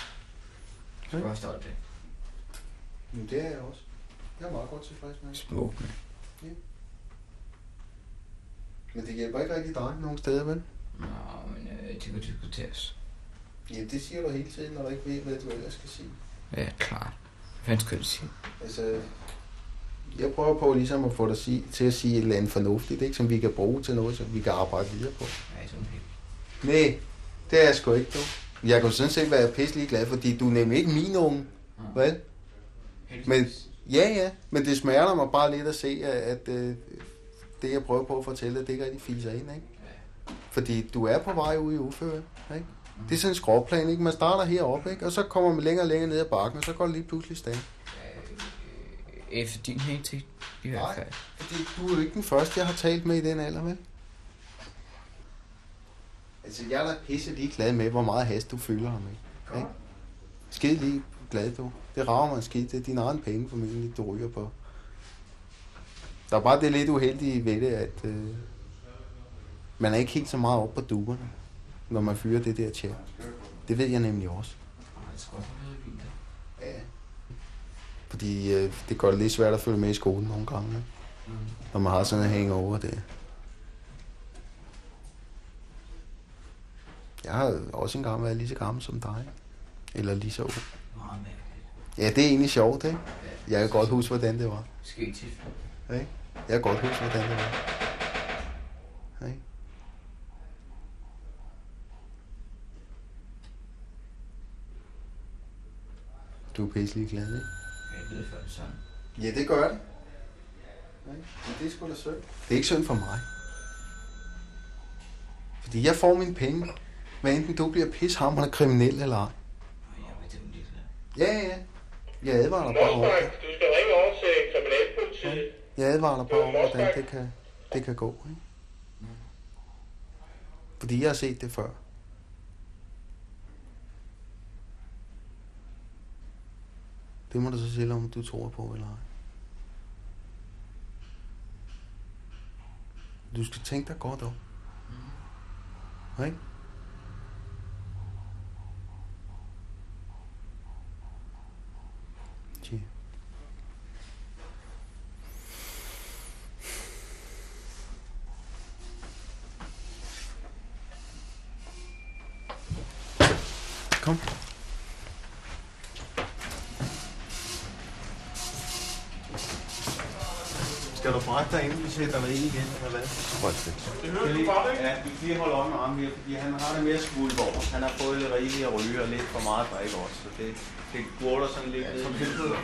Er stolt af. Men det er jeg også. Jeg er meget godt tilfreds med det. Smukt, mand. Ja. Men det hjælper ikke rigtig dig nogen steder, vel? Nå, men øh, det kan diskuteres. Ja, det siger du hele tiden, når du ikke ved, hvad du ellers skal sige. Ja, klart. Hvad skal du sige? Altså, jeg prøver på ligesom at få dig sige, til at sige et eller andet fornuftigt, ikke? som vi kan bruge til noget, som vi kan arbejde videre på. Ja, sådan helt. Nej, det er jeg sgu ikke, du. Jeg kunne sådan set være pisselig glad, fordi du er nemlig ikke min unge. Vel? Men, ja, ja, men det smerter mig bare lidt at se, at, at øh, det, jeg prøver på at fortælle, det ikke rigtig fiser ind, ikke? Fordi du er på vej ud i uføre, ikke? Det er sådan en skråplan, ikke? Man starter heroppe, ikke? Og så kommer man længere og længere ned ad bakken, og så går det lige pludselig stand. Efter din hensigt, i hvert fald. Fordi du er jo ikke den første, jeg har talt med i den alder, vel? Altså, jeg er da pisse lige glad med, hvor meget hast du fylder ham med. Ikke? Skide lige glad du. Det rager mig skidt. Det er dine egne penge formentlig, du ryger på. Der er bare det lidt uheldige ved det, at øh, man er ikke helt så meget op på duerne, når man fyrer det der tjek. Det ved jeg nemlig også. Ja. Fordi øh, det gør det lidt svært at følge med i skolen nogle gange, ikke? når man har sådan en hangover der. Jeg har også engang været lige så gammel som dig. Eller lige så ung. Ja, det er egentlig sjovt, ikke? Jeg kan godt huske, hvordan det var. Skete. Ikke? Jeg kan godt huske, hvordan det var. Ikke? Du er pisselig glad, ikke? Jeg ved før sådan. Ja, det gør det. Men det er sgu da synd. Det er ikke synd for mig. Fordi jeg får mine penge, hvad enten du bliver pishamrende kriminel eller ej. Ja, ja, ja. Jeg advarer dig bare over det. Du skal ringe over til kriminalpolitiet. Jeg advarer dig bare om, hvordan det kan, det kan gå. Ikke? Fordi jeg har set det før. Det må du så sige, om du tror på eller ej. Du skal tænke dig godt om. Ikke? Tja. Kom. Skal du brække dig, inden vi sætter dig ind igen, eller hvad? Hold det. Hører du godt, ikke? Ja, vi kan lige holde øje med ham her, fordi han har det med at skvulpe over. Han har fået lidt rigeligt at ryge og lidt for meget drik også, så det, det gurter sådan lidt ned. i helvede.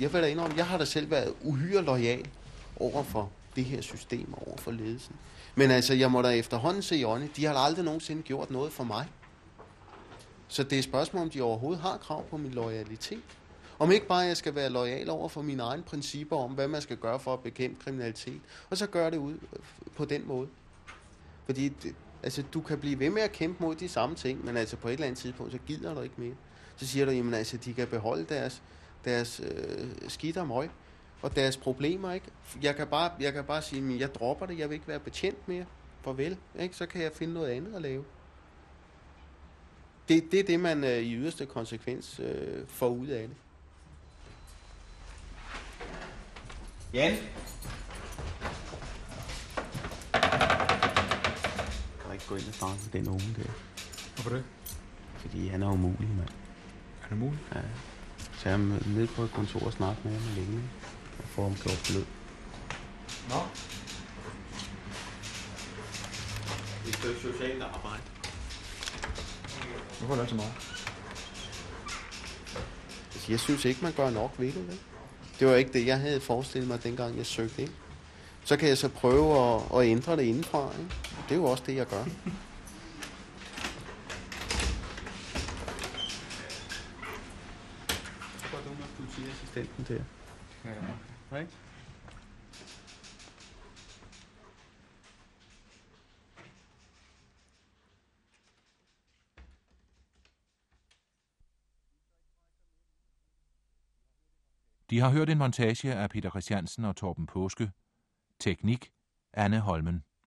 Jeg vil da indrømme, jeg har da selv været uhyre lojal over for det her system, over for ledelsen. Men altså, jeg må da efterhånden se i øjnene, de har aldrig nogensinde gjort noget for mig. Så det er et spørgsmål, om de overhovedet har krav på min loyalitet. Om ikke bare, jeg skal være lojal over for mine egne principper om, hvad man skal gøre for at bekæmpe kriminalitet. Og så gøre det ud øh, på den måde. Fordi det, altså, du kan blive ved med at kæmpe mod de samme ting, men altså på et eller andet tidspunkt, så gider du ikke mere. Så siger du, jamen altså, de kan beholde deres, deres øh, skidt og møg og deres problemer, ikke? Jeg kan bare, jeg kan bare sige, at jeg dropper det, jeg vil ikke være betjent mere. Farvel, ikke? Så kan jeg finde noget andet at lave. Det, det er det, man øh, i yderste konsekvens øh, får ud af det. Jan? Jeg kan ikke gå ind og snakke med den unge der. Hvorfor det? Fordi han er umulig, mand. Han er mulig? Ja. Så jeg er nede på et kontor og snakke med ham længe. Og få ham gjort blød. Nå. Et stykke socialt arbejde. Hvorfor er det så meget? Altså, jeg synes ikke, man gør nok ved det, vel? Det var ikke det, jeg havde forestillet mig, dengang jeg søgte ind. Så kan jeg så prøve at, at ændre det indenfra, ikke? Det er jo også det, jeg gør. Så går du med politiassistenten der. Ja. Ikke? De har hørt en montage af Peter Christiansen og Torben Påske. Teknik Anne Holmen.